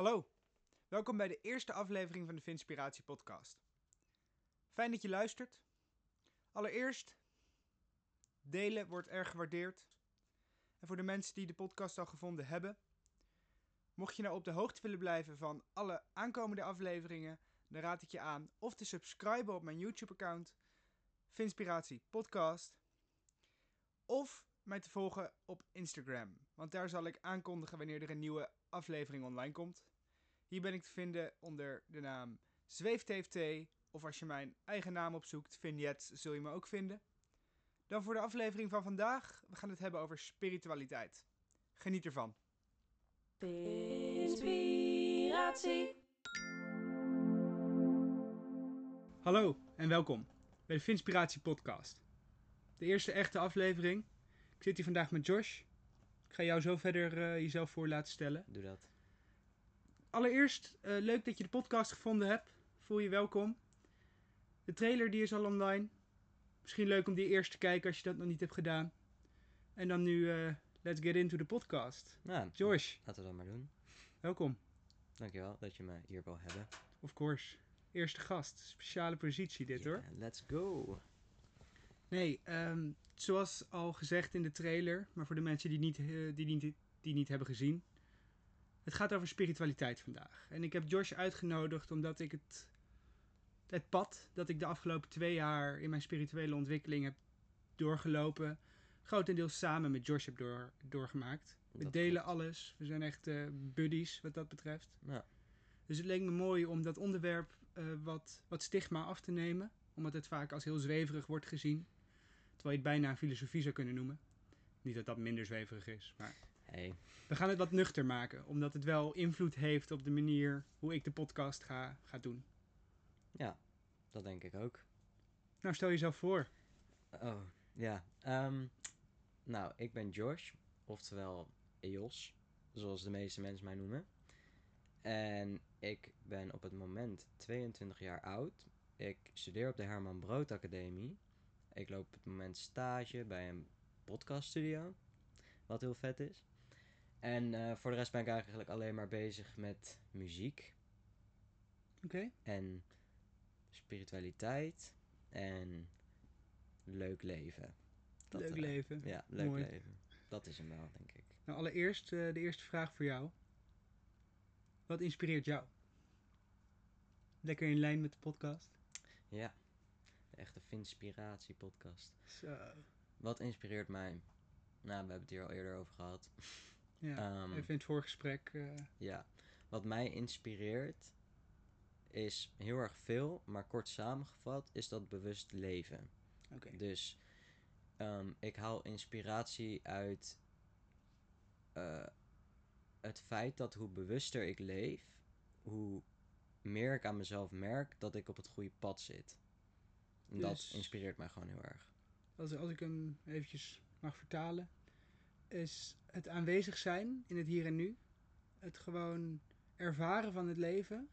Hallo, welkom bij de eerste aflevering van de Vinspiratie podcast. Fijn dat je luistert. Allereerst, delen wordt erg gewaardeerd. En voor de mensen die de podcast al gevonden hebben, mocht je nou op de hoogte willen blijven van alle aankomende afleveringen, dan raad ik je aan of te subscriben op mijn YouTube-account, Vinspiratie Podcast, of mij te volgen op Instagram, want daar zal ik aankondigen wanneer er een nieuwe aflevering online komt. Hier ben ik te vinden onder de naam ZweefTFT, of als je mijn eigen naam opzoekt, Vignettes, zul je me ook vinden. Dan voor de aflevering van vandaag, we gaan het hebben over spiritualiteit. Geniet ervan. Inspiratie. Hallo en welkom bij de Vinspiratie podcast. De eerste echte aflevering. Ik zit hier vandaag met Josh. Ik ga jou zo verder eh, jezelf voor laten stellen. Doe dat. Allereerst, eh, leuk dat je de podcast gevonden hebt. Voel je welkom. De trailer die is al online. Misschien leuk om die eerst te kijken als je dat nog niet hebt gedaan. En dan nu, eh, let's get into the podcast. Nou, Josh, laten we dat maar doen. welkom. Dankjewel dat je me hier wil hebben. Of course. Eerste gast. Speciale positie dit hoor. Let's go. Nee, ehm, zoals al gezegd in de trailer, maar voor de mensen die niet, eh, die, niet, die niet hebben gezien. Het gaat over spiritualiteit vandaag. En ik heb Josh uitgenodigd omdat ik het, het pad dat ik de afgelopen twee jaar in mijn spirituele ontwikkeling heb doorgelopen, grotendeels samen met Josh heb door, doorgemaakt. We Dat delen klopt. alles. We zijn echt eh, buddies wat dat betreft. Nou, Dus het leek me mooi om dat onderwerp eh, wat, wat stigma af te nemen. Omdat het vaak als heel zweverig wordt gezien. Terwijl je het bijna een filosofie zou kunnen noemen. Niet dat dat minder zweverig is, maar hey. we gaan het wat nuchter maken. Omdat het wel invloed heeft op de manier hoe ik de podcast ga, ga doen. Ja, dat denk ik ook. Nou, stel jezelf voor. Oh, ja. Ehm, nou, ik ben Josh, oftewel EOS, zoals de meeste mensen mij noemen. En ik ben op het moment 22 jaar oud. Ik studeer op de Herman Brood Academie. Ik loop op het moment stage bij een podcaststudio, wat heel vet is. En eh, voor de rest ben ik eigenlijk alleen maar bezig met muziek Oké. en spiritualiteit en leuk leven. Dat, Leuk eh, leven. Ja, leuk Mooi. leven. Dat is hem wel, denk ik. Nou, allereerst eh, de eerste vraag voor jou. Wat inspireert jou? Lekker in lijn met de podcast. Ja, echte Vinspiratie podcast. Zo. Wat inspireert mij? Nou, we hebben het hier al eerder over gehad. Ja, Ehm, even in het voorgesprek. eh Ja, wat mij inspireert is heel erg veel, maar kort samengevat is dat bewust leven. Oké. Dus ehm, ik haal inspiratie uit eh, het feit dat hoe bewuster ik leef, hoe meer ik aan mezelf merk dat ik op het goede pad zit. En Dus- Dat inspireert mij gewoon heel erg. Als, als ik hem eventjes mag vertalen, is het aanwezig zijn in het hier en nu, het gewoon ervaren van het leven,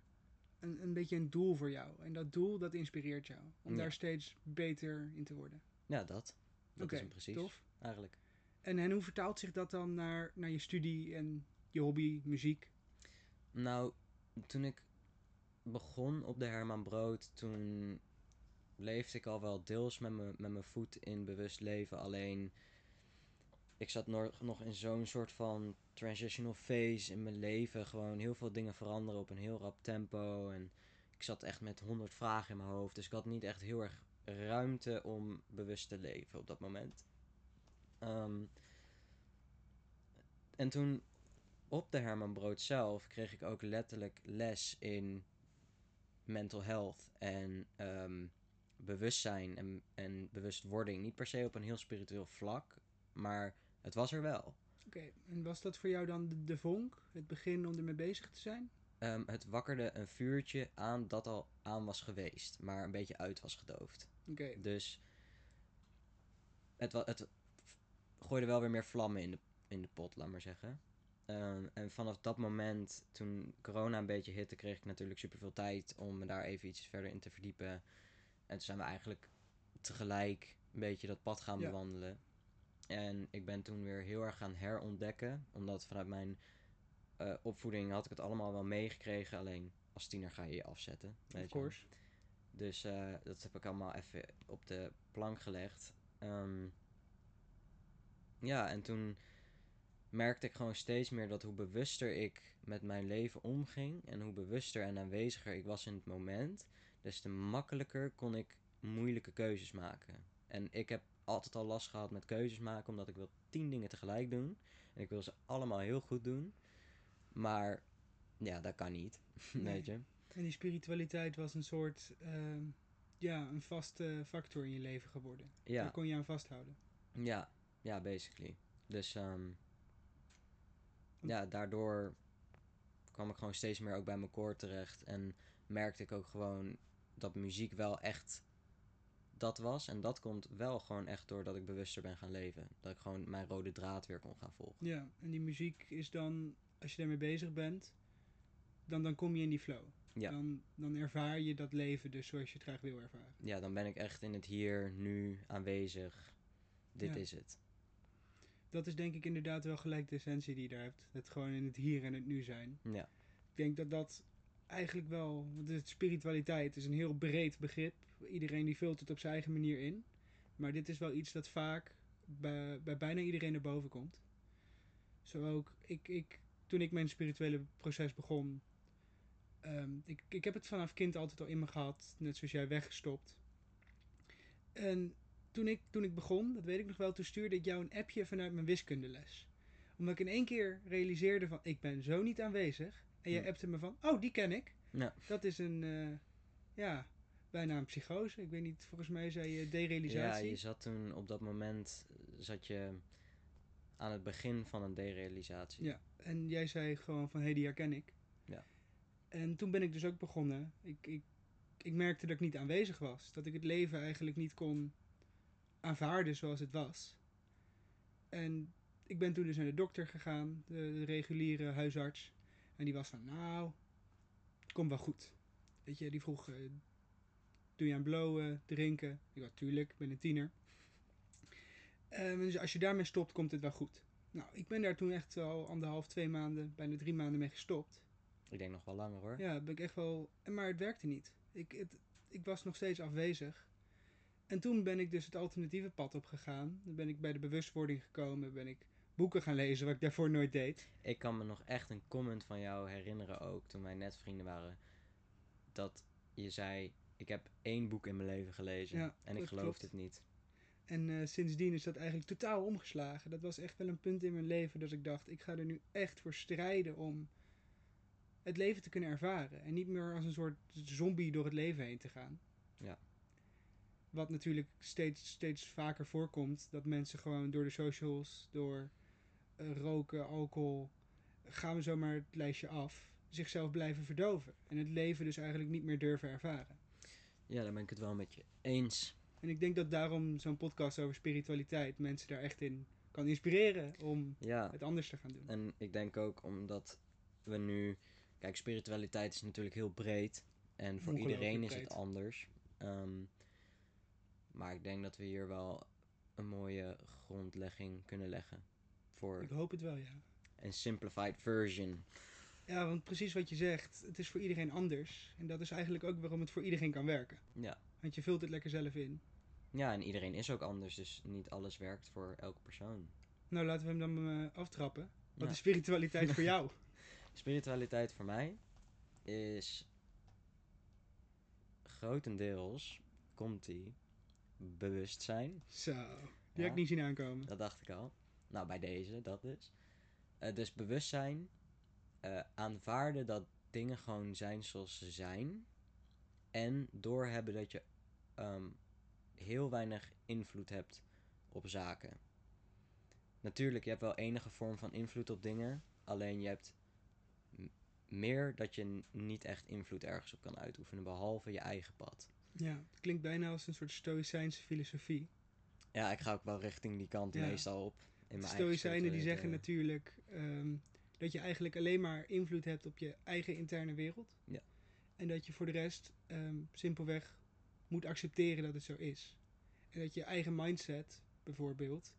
een, een beetje een doel voor jou. En dat doel, dat inspireert jou. Om Ja. daar steeds beter in te worden. Ja, dat. Dat is hem precies. tof. Eigenlijk. En, en hoe vertaalt zich dat dan naar, naar je studie en je hobby, muziek? Nou, toen ik begon op de Herman Brood, toen leefde ik al wel deels met mijn met mijn voet in bewust leven. Alleen, ik zat nog, in zo'n soort van transitional phase in mijn leven. Gewoon heel veel dingen veranderen op een heel rap tempo. En ik zat echt met honderd vragen in mijn hoofd. Dus ik had niet echt heel erg ruimte om bewust te leven op dat moment. Ehm, en toen op de Herman Brood zelf kreeg ik ook letterlijk les in mental health en ehm, bewustzijn en, en bewustwording. Niet per se op een heel spiritueel vlak, maar het was er wel. Oké, en was dat voor jou dan de, de vonk, het begin om ermee bezig te zijn? Ehm, het wakkerde een vuurtje aan dat al aan was geweest, maar een beetje uit was gedoofd. Oké, Dus het, het gooide wel weer meer vlammen in de, in de pot, laat maar zeggen. Ehm, en vanaf dat moment, toen corona een beetje hitte, kreeg ik natuurlijk superveel tijd om me daar even iets verder in te verdiepen. En toen zijn we eigenlijk tegelijk een beetje dat pad gaan Ja. bewandelen. En ik ben toen weer heel erg gaan herontdekken, omdat vanuit mijn eh, opvoeding had ik het allemaal wel meegekregen. Alleen als tiener ga je je afzetten. Weet Of je course. Dus eh, dat heb ik allemaal even op de plank gelegd. Ehm, ja, en toen merkte ik gewoon steeds meer dat hoe bewuster ik met mijn leven omging en hoe bewuster en aanweziger ik was in het moment, des te makkelijker kon ik moeilijke keuzes maken. En ik heb altijd al last gehad met keuzes maken, omdat ik wil tien dingen tegelijk doen. En ik wil ze allemaal heel goed doen. Maar ja, dat kan niet. Nee. Weet je? En die spiritualiteit was een soort, ehm, ja, een vaste factor in je leven geworden. Ja. Daar kon je aan vasthouden. Ja, ja, basically. Dus ehm, ja, daardoor kwam ik gewoon steeds meer ook bij mijn koor terecht. En merkte ik ook gewoon dat muziek wel echt dat was. En dat komt wel gewoon echt doordat ik bewuster ben gaan leven. Dat ik gewoon mijn rode draad weer kon gaan volgen. Ja, en die muziek is dan, als je daarmee bezig bent, dan, dan kom je in die flow. Ja. Dan, dan ervaar je dat leven dus zoals je het graag wil ervaren. Ja, dan ben ik echt in het hier, nu, aanwezig. Dit Ja. is het. Dat is denk ik inderdaad wel gelijk de essentie die je daar hebt. Het gewoon in het hier en het nu zijn. Ja, Ik denk dat dat eigenlijk wel, want spiritualiteit is een heel breed begrip. Iedereen die vult het op zijn eigen manier in. Maar dit is wel iets dat vaak bij, bij bijna iedereen naar boven komt. Zo ook, ik, ik, toen ik mijn spirituele proces begon, ehm, ik, ik heb het vanaf kind altijd al in me gehad, net zoals jij weggestopt. En toen ik, toen ik begon, dat weet ik nog wel, toen stuurde ik jou een appje vanuit mijn wiskundeles. Omdat ik in één keer realiseerde van, ik ben zo niet aanwezig. En jij Hm. appte me van, oh, die ken ik. Ja. Dat is een, eh, ja, bijna een psychose. Ik weet niet, volgens mij zei je ja derealisatie. je zat toen op dat moment, eh, zat je aan het begin van een derealisatie. Ja, en jij zei gewoon van, hé, hey, die herken ik. Ja. En toen ben ik dus ook begonnen. Ik, ik, ik merkte dat ik niet aanwezig was. Dat ik het leven eigenlijk niet kon aanvaarden zoals het was. En ik ben toen dus naar de dokter gegaan, de, de reguliere huisarts. En die was van, nou, het komt wel goed. Weet je, die vroeg, eh, doe je aan blowen, drinken? Ik dacht, tuurlijk, ik ben een tiener. Ehm, dus als je daarmee stopt, komt het wel goed. Nou, ik ben daar toen echt al anderhalf, twee maanden, bijna drie maanden mee gestopt. Ik denk nog wel langer hoor. Ja, ben ik echt wel. Maar het werkte niet. Ik, het, ik was nog steeds afwezig. En toen ben ik dus het alternatieve pad opgegaan. Dan ben ik bij de bewustwording gekomen. Ben ik boeken gaan lezen, wat ik daarvoor nooit deed. Ik kan me nog echt een comment van jou herinneren ook, toen wij net vrienden waren. Dat je zei, ik heb één boek in mijn leven gelezen. Ja, en ik geloofde het niet. En eh, sindsdien is dat eigenlijk totaal omgeslagen. Dat was echt wel een punt in mijn leven dat ik dacht, ik ga er nu echt voor strijden om het leven te kunnen ervaren. En niet meer als een soort zombie door het leven heen te gaan. Ja. Wat natuurlijk steeds, steeds vaker voorkomt, dat mensen gewoon door de socials, door roken, alcohol, gaan we zomaar het lijstje af, zichzelf blijven verdoven. En het leven dus eigenlijk niet meer durven ervaren. Ja, daar ben ik het wel met je eens. En ik denk dat daarom zo'n podcast over spiritualiteit mensen daar echt in kan inspireren om Ja, het anders te gaan doen. en ik denk ook omdat we nu... Kijk, spiritualiteit is natuurlijk heel breed. En voor iedereen is het anders. Ehm, maar ik denk dat we hier wel een mooie grondlegging kunnen leggen. Voor Ik hoop het wel, ja. een simplified version. Ja, want precies wat je zegt, het is voor iedereen anders. En dat is eigenlijk ook waarom het voor iedereen kan werken. Ja. Want je vult het lekker zelf in. Ja, en iedereen is ook anders, dus niet alles werkt voor elke persoon. Nou, laten we hem dan eh, aftrappen. Wat Ja. is spiritualiteit voor jou? Spiritualiteit voor mij is grotendeels komt die bewustzijn. Zo, die had Ja. ik niet zien aankomen. Dat dacht ik al. Nou, bij deze, dat dus. Eh, dus bewustzijn, eh, aanvaarden dat dingen gewoon zijn zoals ze zijn. En doorhebben dat je ehm, heel weinig invloed hebt op zaken. Natuurlijk, je hebt wel enige vorm van invloed op dingen. Alleen je hebt meer dat je niet echt invloed ergens op kan uitoefenen. Behalve je eigen pad. Ja, het klinkt bijna als een soort stoïcijnse filosofie. Ja, ik ga ook wel richting die kant Ja. meestal op. In mijn stoïcijnen die zeggen spirituele- natuurlijk ehm, dat je eigenlijk alleen maar invloed hebt op je eigen interne wereld. Ja. En dat je voor de rest ehm, simpelweg moet accepteren dat het zo is. En dat je eigen mindset, bijvoorbeeld,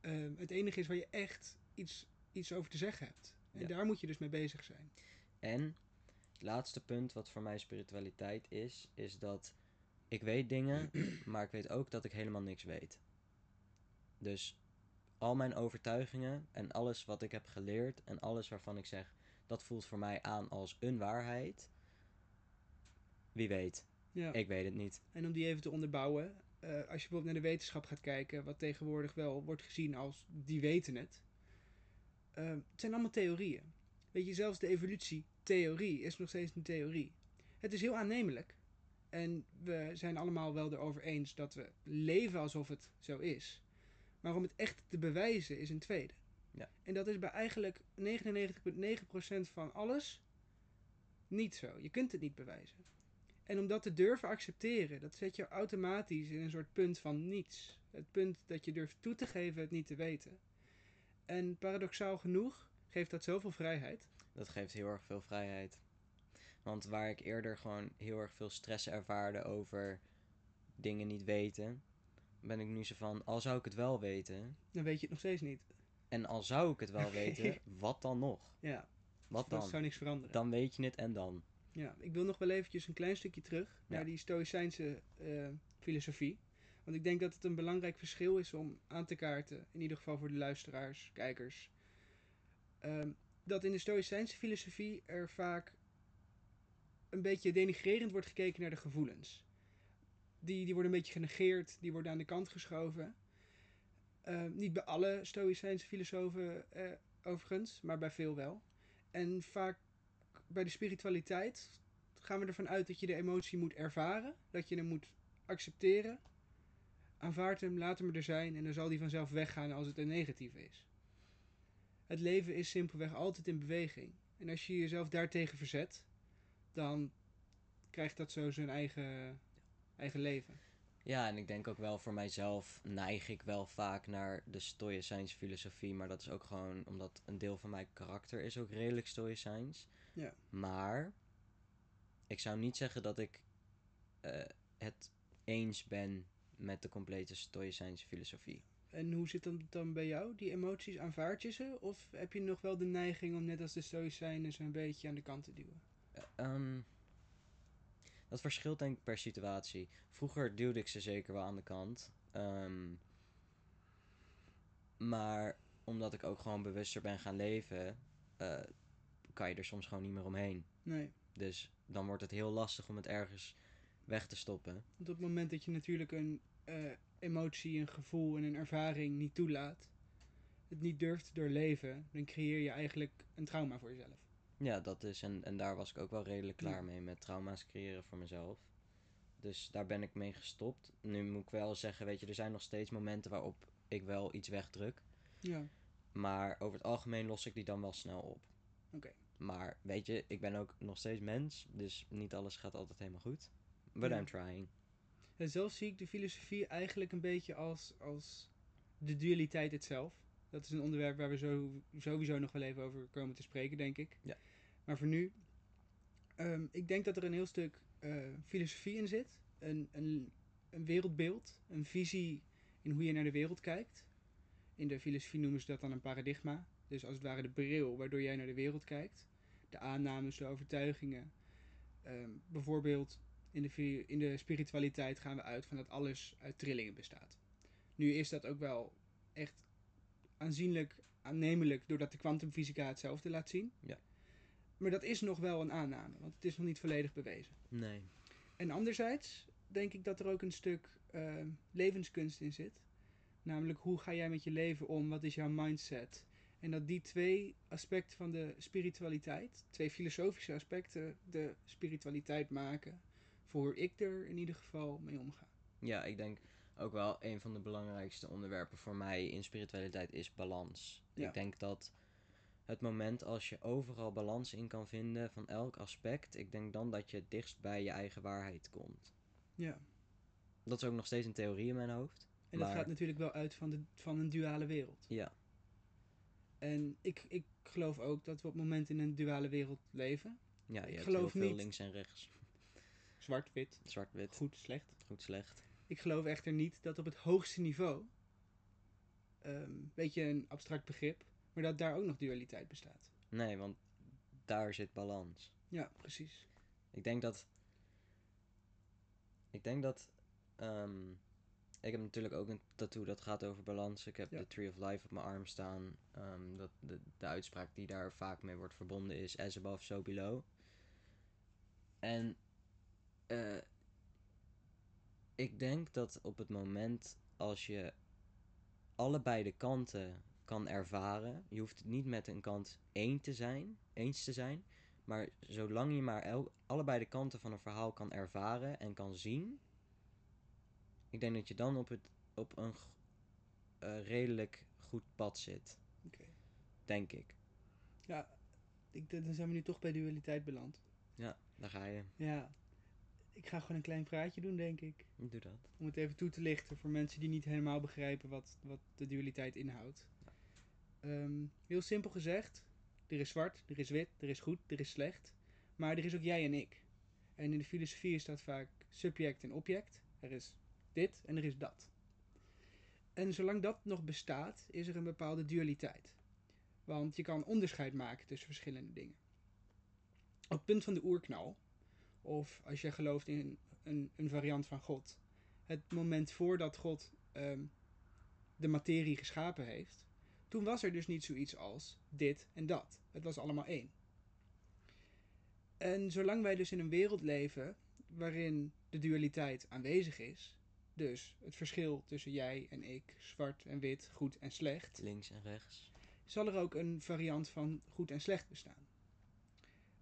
ehm, het enige is waar je echt iets, iets over te zeggen hebt. En Ja. daar moet je dus mee bezig zijn. En het laatste punt wat voor mij spiritualiteit is, is dat ik weet dingen, maar ik weet ook dat ik helemaal niks weet. Dus al mijn overtuigingen en alles wat ik heb geleerd en alles waarvan ik zeg dat voelt voor mij aan als een waarheid. Wie weet, Ja. ik weet het niet. En om die even te onderbouwen, eh, als je bijvoorbeeld naar de wetenschap gaat kijken, wat tegenwoordig wel wordt gezien als die weten het. eh, het zijn allemaal theorieën. Weet je, zelfs de evolutietheorie is nog steeds een theorie. Het is heel aannemelijk. En we zijn allemaal wel erover eens dat we leven alsof het zo is. Maar om het echt te bewijzen is een tweede. Ja. En dat is bij eigenlijk 99,9% van alles niet zo. Je kunt het niet bewijzen. En om dat te durven accepteren, dat zet je automatisch in een soort punt van niets. Het punt dat je durft toe te geven het niet te weten. En paradoxaal genoeg geeft dat zoveel vrijheid. Dat geeft heel erg veel vrijheid. Want waar ik eerder gewoon heel erg veel stress ervaarde over dingen niet weten, ben ik nu zo van, al zou ik het wel weten, Dan weet je het nog steeds niet. en al zou ik het wel weten, wat dan nog? Ja, Wat dat dan? zou niks veranderen. Dan weet je het en dan. Ja, ik wil nog wel eventjes een klein stukje terug Ja. naar die Stoïcijnse eh, filosofie. Want ik denk dat het een belangrijk verschil is om aan te kaarten, in ieder geval voor de luisteraars, kijkers. Ehm, dat in de Stoïcijnse filosofie er vaak een beetje denigrerend wordt gekeken naar de gevoelens. Die, die worden een beetje genegeerd, die worden aan de kant geschoven. Ehm, niet bij alle Stoïcijnse filosofen eh, overigens, maar bij veel wel. En vaak bij de spiritualiteit gaan we ervan uit dat je de emotie moet ervaren, dat je hem moet accepteren. Aanvaard hem, laat hem er zijn en dan zal die vanzelf weggaan als het een negatieve is. Het leven is simpelweg altijd in beweging. En als je jezelf daartegen verzet, dan krijgt dat zo zijn eigen, eigen leven. Ja, en ik denk ook wel voor mijzelf neig ik wel vaak naar de Stoïcijnse filosofie, maar dat is ook gewoon omdat een deel van mijn karakter is ook redelijk Stoïcijns. Ja. Maar ik zou niet zeggen dat ik eh, het eens ben met de complete Stoïcijnse filosofie. En hoe zit dat dan bij jou? Die emoties, aanvaard je ze? Of heb je nog wel de neiging om net als de Stoïcijnen een beetje aan de kant te duwen? Eh, ehm, dat verschilt denk ik per situatie. Vroeger duwde ik ze zeker wel aan de kant. Ehm, maar omdat ik ook gewoon bewuster ben gaan leven, eh, kan je er soms gewoon niet meer omheen. Nee. Dus dan wordt het heel lastig om het ergens weg te stoppen. Want op het moment dat je natuurlijk een eh, emotie, een gevoel en een ervaring niet toelaat, het niet durft doorleven, dan creëer je eigenlijk een trauma voor jezelf. Ja, dat is. En, en daar was ik ook wel redelijk klaar mee met trauma's creëren voor mezelf. Dus daar ben ik mee gestopt. Nu moet ik wel zeggen, weet je, er zijn nog steeds momenten waarop ik wel iets wegdruk. Ja. Maar over het algemeen los ik die dan wel snel op. Oké. Maar weet je, ik ben ook nog steeds mens. Dus niet alles gaat altijd helemaal goed. But Ja. I'm trying. En zelf zie ik de filosofie eigenlijk een beetje als, als de dualiteit itself. Dat is een onderwerp waar we zo, sowieso nog wel even over komen te spreken, denk ik. Ja. Maar voor nu, ehm, ik denk dat er een heel stuk eh, filosofie in zit. Een, een, een wereldbeeld, een visie in hoe je naar de wereld kijkt. In de filosofie noemen ze dat dan een paradigma. Dus als het ware de bril waardoor jij naar de wereld kijkt. De aannames, de overtuigingen. Ehm, bijvoorbeeld in de, in de spiritualiteit gaan we uit van dat alles uit trillingen bestaat. Nu is dat ook wel echt aanzienlijk aannemelijk doordat de kwantumfysica hetzelfde laat zien. Ja. Maar dat is nog wel een aanname, want het is nog niet volledig bewezen. Nee. En anderzijds denk ik dat er ook een stuk eh, levenskunst in zit. Namelijk hoe ga jij met je leven om? Wat is jouw mindset? En dat die twee aspecten van de spiritualiteit, twee filosofische aspecten, de spiritualiteit maken. Voor hoe ik er in ieder geval mee omga. Ja, ik denk ook wel een van de belangrijkste onderwerpen voor mij in spiritualiteit is balans. Ja. Ik denk dat het moment als je overal balans in kan vinden van elk aspect, ik denk dan dat je het dichtst bij je eigen waarheid komt. Ja. Dat is ook nog steeds een theorie in mijn hoofd. En dat Maar- gaat natuurlijk wel uit van, de, van een duale wereld. Ja, En ik, ik geloof ook dat we op het moment in een duale wereld leven. ja je Ik hebt geloof heel veel niet- links en rechts. Zwart-wit, Zwart-wit, goed, slecht. goed, slecht. Ik geloof echter niet dat op het hoogste niveau, een beetje een abstract begrip, maar dat daar ook nog dualiteit bestaat. Nee, want daar zit balans. Ja, precies. Ik denk dat. Ik denk dat. ehm, ik heb natuurlijk ook een tattoo dat gaat over balans. Ik heb Ja. de Tree of Life op mijn arm staan. Ehm, dat de, de uitspraak die daar vaak mee wordt verbonden is: as above, so below. En. eh, ik denk dat op het moment als je allebei de kanten kan ervaren. Je hoeft het niet met een kant één te zijn, eens te zijn. Maar zolang je maar el- allebei de kanten van een verhaal kan ervaren en kan zien. Ik denk dat je dan op, het, op een eh, redelijk goed pad zit. Denk ik. Ja, ik, dan zijn we nu toch bij dualiteit beland. Ja, daar ga je. Ja, ik ga gewoon een klein praatje doen, denk ik. Doe dat. Om het even toe te lichten voor mensen die niet helemaal begrijpen wat, wat de dualiteit inhoudt. Ehm, heel simpel gezegd, er is zwart, er is wit, er is goed, er is slecht. Maar er is ook jij en ik. En in de filosofie staat vaak subject en object. Er is dit en er is dat. En zolang dat nog bestaat, is er een bepaalde dualiteit. Want je kan onderscheid maken tussen verschillende dingen. Op het punt van de oerknal, of als je gelooft in een, een variant van God, het moment voordat God ehm, de materie geschapen heeft, toen was er dus niet zoiets als dit en dat. Het was allemaal één. En zolang wij dus in een wereld leven waarin de dualiteit aanwezig is, dus het verschil tussen jij en ik, zwart en wit, goed en slecht, Links en rechts. zal er ook een variant van goed en slecht bestaan.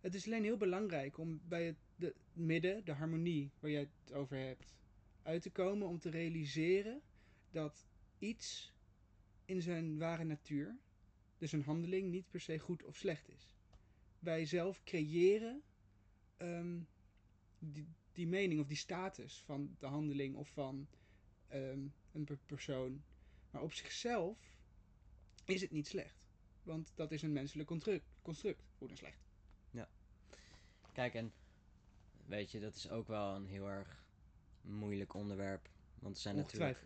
Het is alleen heel belangrijk om bij het de midden, de harmonie waar jij het over hebt, uit te komen om te realiseren dat iets in zijn ware natuur, dus een handeling, niet per se goed of slecht is. Wij zelf creëren ehm, die, die mening of die status van de handeling of van ehm, een per- persoon. Maar op zichzelf is het niet slecht. Want dat is een menselijk construct, construct goed en slecht. Kijk, en weet je, dat is ook wel een heel erg moeilijk onderwerp. Want er zijn natuurlijk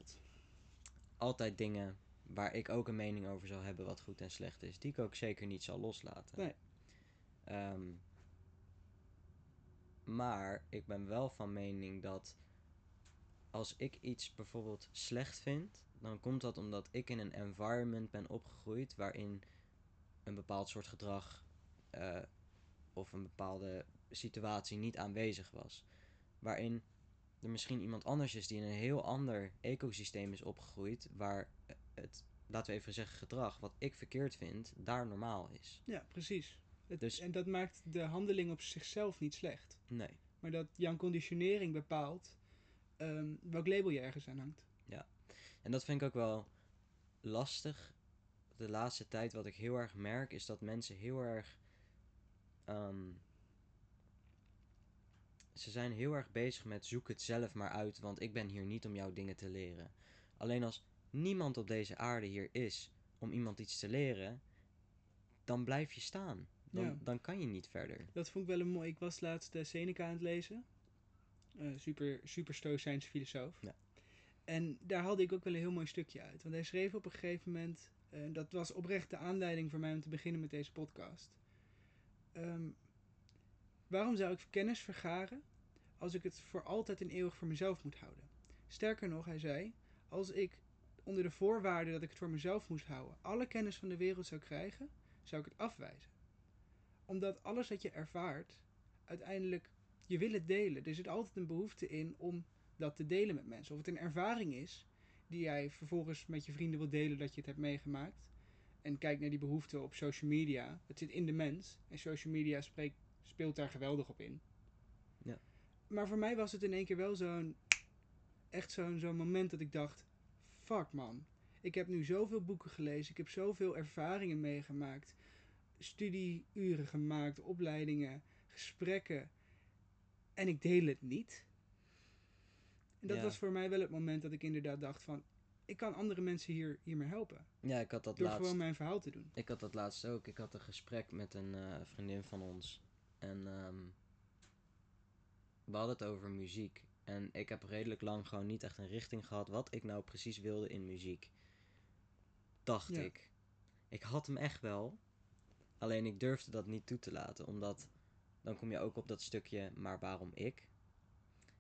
altijd dingen waar ik ook een mening over zal hebben wat goed en slecht is. Die ik ook zeker niet zal loslaten. Nee. Ehm, maar ik ben wel van mening dat als ik iets bijvoorbeeld slecht vind, dan komt dat omdat ik in een environment ben opgegroeid waarin een bepaald soort gedrag eh, of een bepaalde situatie niet aanwezig was. Waarin er misschien iemand anders is die in een heel ander ecosysteem is opgegroeid, waar het, laten we even zeggen, gedrag wat ik verkeerd vind, daar normaal is. Ja, precies. Het- Dus- En dat maakt de handeling op zichzelf niet slecht. Nee. Maar dat jouw conditionering bepaalt ehm, welk label je ergens aan hangt. En dat vind ik ook wel lastig. De laatste tijd wat ik heel erg merk is dat mensen heel erg. ehm, ze zijn heel erg bezig met zoek het zelf maar uit, want ik ben hier niet om jou dingen te leren. Alleen als niemand op deze aarde hier is om iemand iets te leren, dan blijf je staan. Dan, Ja. dan kan je niet verder. Dat vond ik wel een mooi. Ik was laatst de Seneca aan het lezen. Eh, super, super stoïcijnse filosoof. Ja. En daar haalde ik ook wel een heel mooi stukje uit. Want hij schreef op een gegeven moment... eh, dat was oprecht de aanleiding voor mij om te beginnen met deze podcast. Ehm, waarom zou ik kennis vergaren als ik het voor altijd en eeuwig voor mezelf moet houden? Sterker nog, hij zei... Als ik onder de voorwaarde dat ik het voor mezelf moest houden... alle kennis van de wereld zou krijgen, zou ik het afwijzen omdat alles wat je ervaart, uiteindelijk, je wil het delen. Er zit altijd een behoefte in om dat te delen met mensen. Of het een ervaring is die jij vervolgens met je vrienden wil delen dat je het hebt meegemaakt. En kijk naar die behoefte op social media. Het zit in de mens. En social media spreekt, speelt daar geweldig op in. Ja. Maar voor mij was het in één keer wel zo'n... Echt zo'n zo'n moment dat ik dacht... Fuck man. Ik heb nu zoveel boeken gelezen. Ik heb zoveel ervaringen meegemaakt studieuren gemaakt, opleidingen, gesprekken. En ik deel het niet. En dat Ja. was voor mij wel het moment dat ik inderdaad dacht van... Ik kan andere mensen hier, hiermee helpen. Ja, ik had dat Door laatst. gewoon mijn verhaal te doen. Ik had dat laatst ook. Ik had een gesprek met een eh, vriendin van ons. En ehm, we hadden het over muziek. En ik heb redelijk lang gewoon niet echt een richting gehad wat ik nou precies wilde in muziek. Dacht Ja. ik. Ik had hem echt wel. Alleen ik durfde dat niet toe te laten, omdat dan kom je ook op dat stukje, maar waarom ik?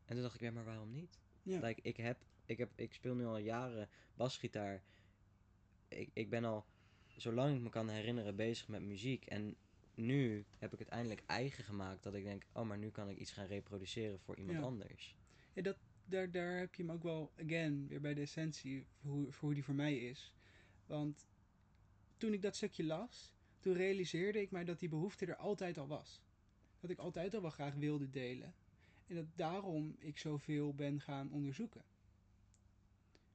En toen dacht ik, ja, maar waarom niet? Ja. Like, ik, heb, ik, heb, ik speel nu al jaren basgitaar. Ik, ik ben al, zolang ik me kan herinneren, bezig met muziek. En nu heb ik het eindelijk eigen gemaakt. Dat ik denk, oh, maar nu kan ik iets gaan reproduceren voor iemand Ja. anders. Ja, dat, daar, daar heb je hem ook wel, again, weer bij de essentie, voor hoe, voor hoe die voor mij is. Want toen ik dat stukje las, toen realiseerde ik mij dat die behoefte er altijd al was. Dat ik altijd al wel graag wilde delen. En dat daarom ik zoveel ben gaan onderzoeken.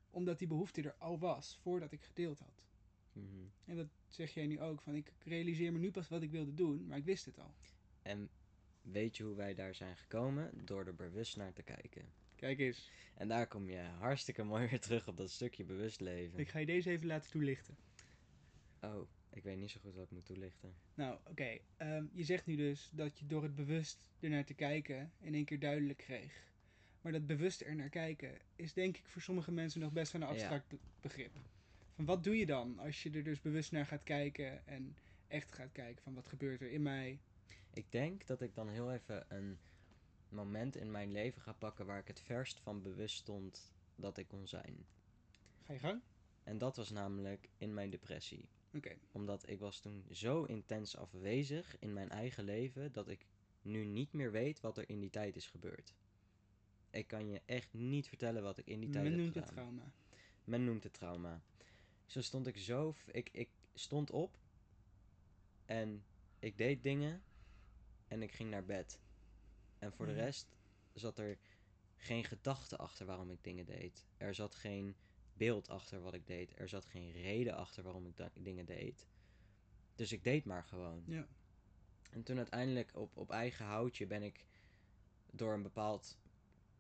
Omdat die behoefte er al was, voordat ik gedeeld had. Mhm. En dat zeg jij nu ook, van ik realiseer me nu pas wat ik wilde doen, maar ik wist het al. En weet je hoe wij daar zijn gekomen? Door er bewust naar te kijken. Kijk eens, En daar kom je hartstikke mooi weer terug op dat stukje bewust leven. ik ga je deze even laten toelichten. Oh, ik weet niet zo goed wat ik moet toelichten. Nou, oké. ehm, je zegt nu dus dat je door het bewust ernaar te kijken in één keer duidelijk kreeg. Maar dat bewust ernaar kijken is denk ik voor sommige mensen nog best wel een abstract be- begrip. Van wat doe je dan als je er dus bewust naar gaat kijken en echt gaat kijken van wat gebeurt er in mij? Ik denk dat ik dan heel even een moment in mijn leven ga pakken waar ik het verst van bewust stond dat ik kon zijn. Ga je gang? En dat was namelijk in mijn depressie. Oké. Omdat ik was toen zo intens afwezig in mijn eigen leven dat ik nu niet meer weet wat er in die tijd is gebeurd. Ik kan je echt niet vertellen wat ik in die tijd Men heb noemt het gedaan. trauma. Men noemt het trauma. Zo stond ik zo. Ik, ik stond op. En ik deed dingen. En ik ging naar bed. En voor Mhm. de rest zat er geen gedachte achter waarom ik dingen deed. Er zat geen beeld achter wat ik deed. Er zat geen reden achter waarom ik dingen deed. Dus ik deed maar gewoon. Ja. En toen uiteindelijk op, op eigen houtje ben ik door een bepaald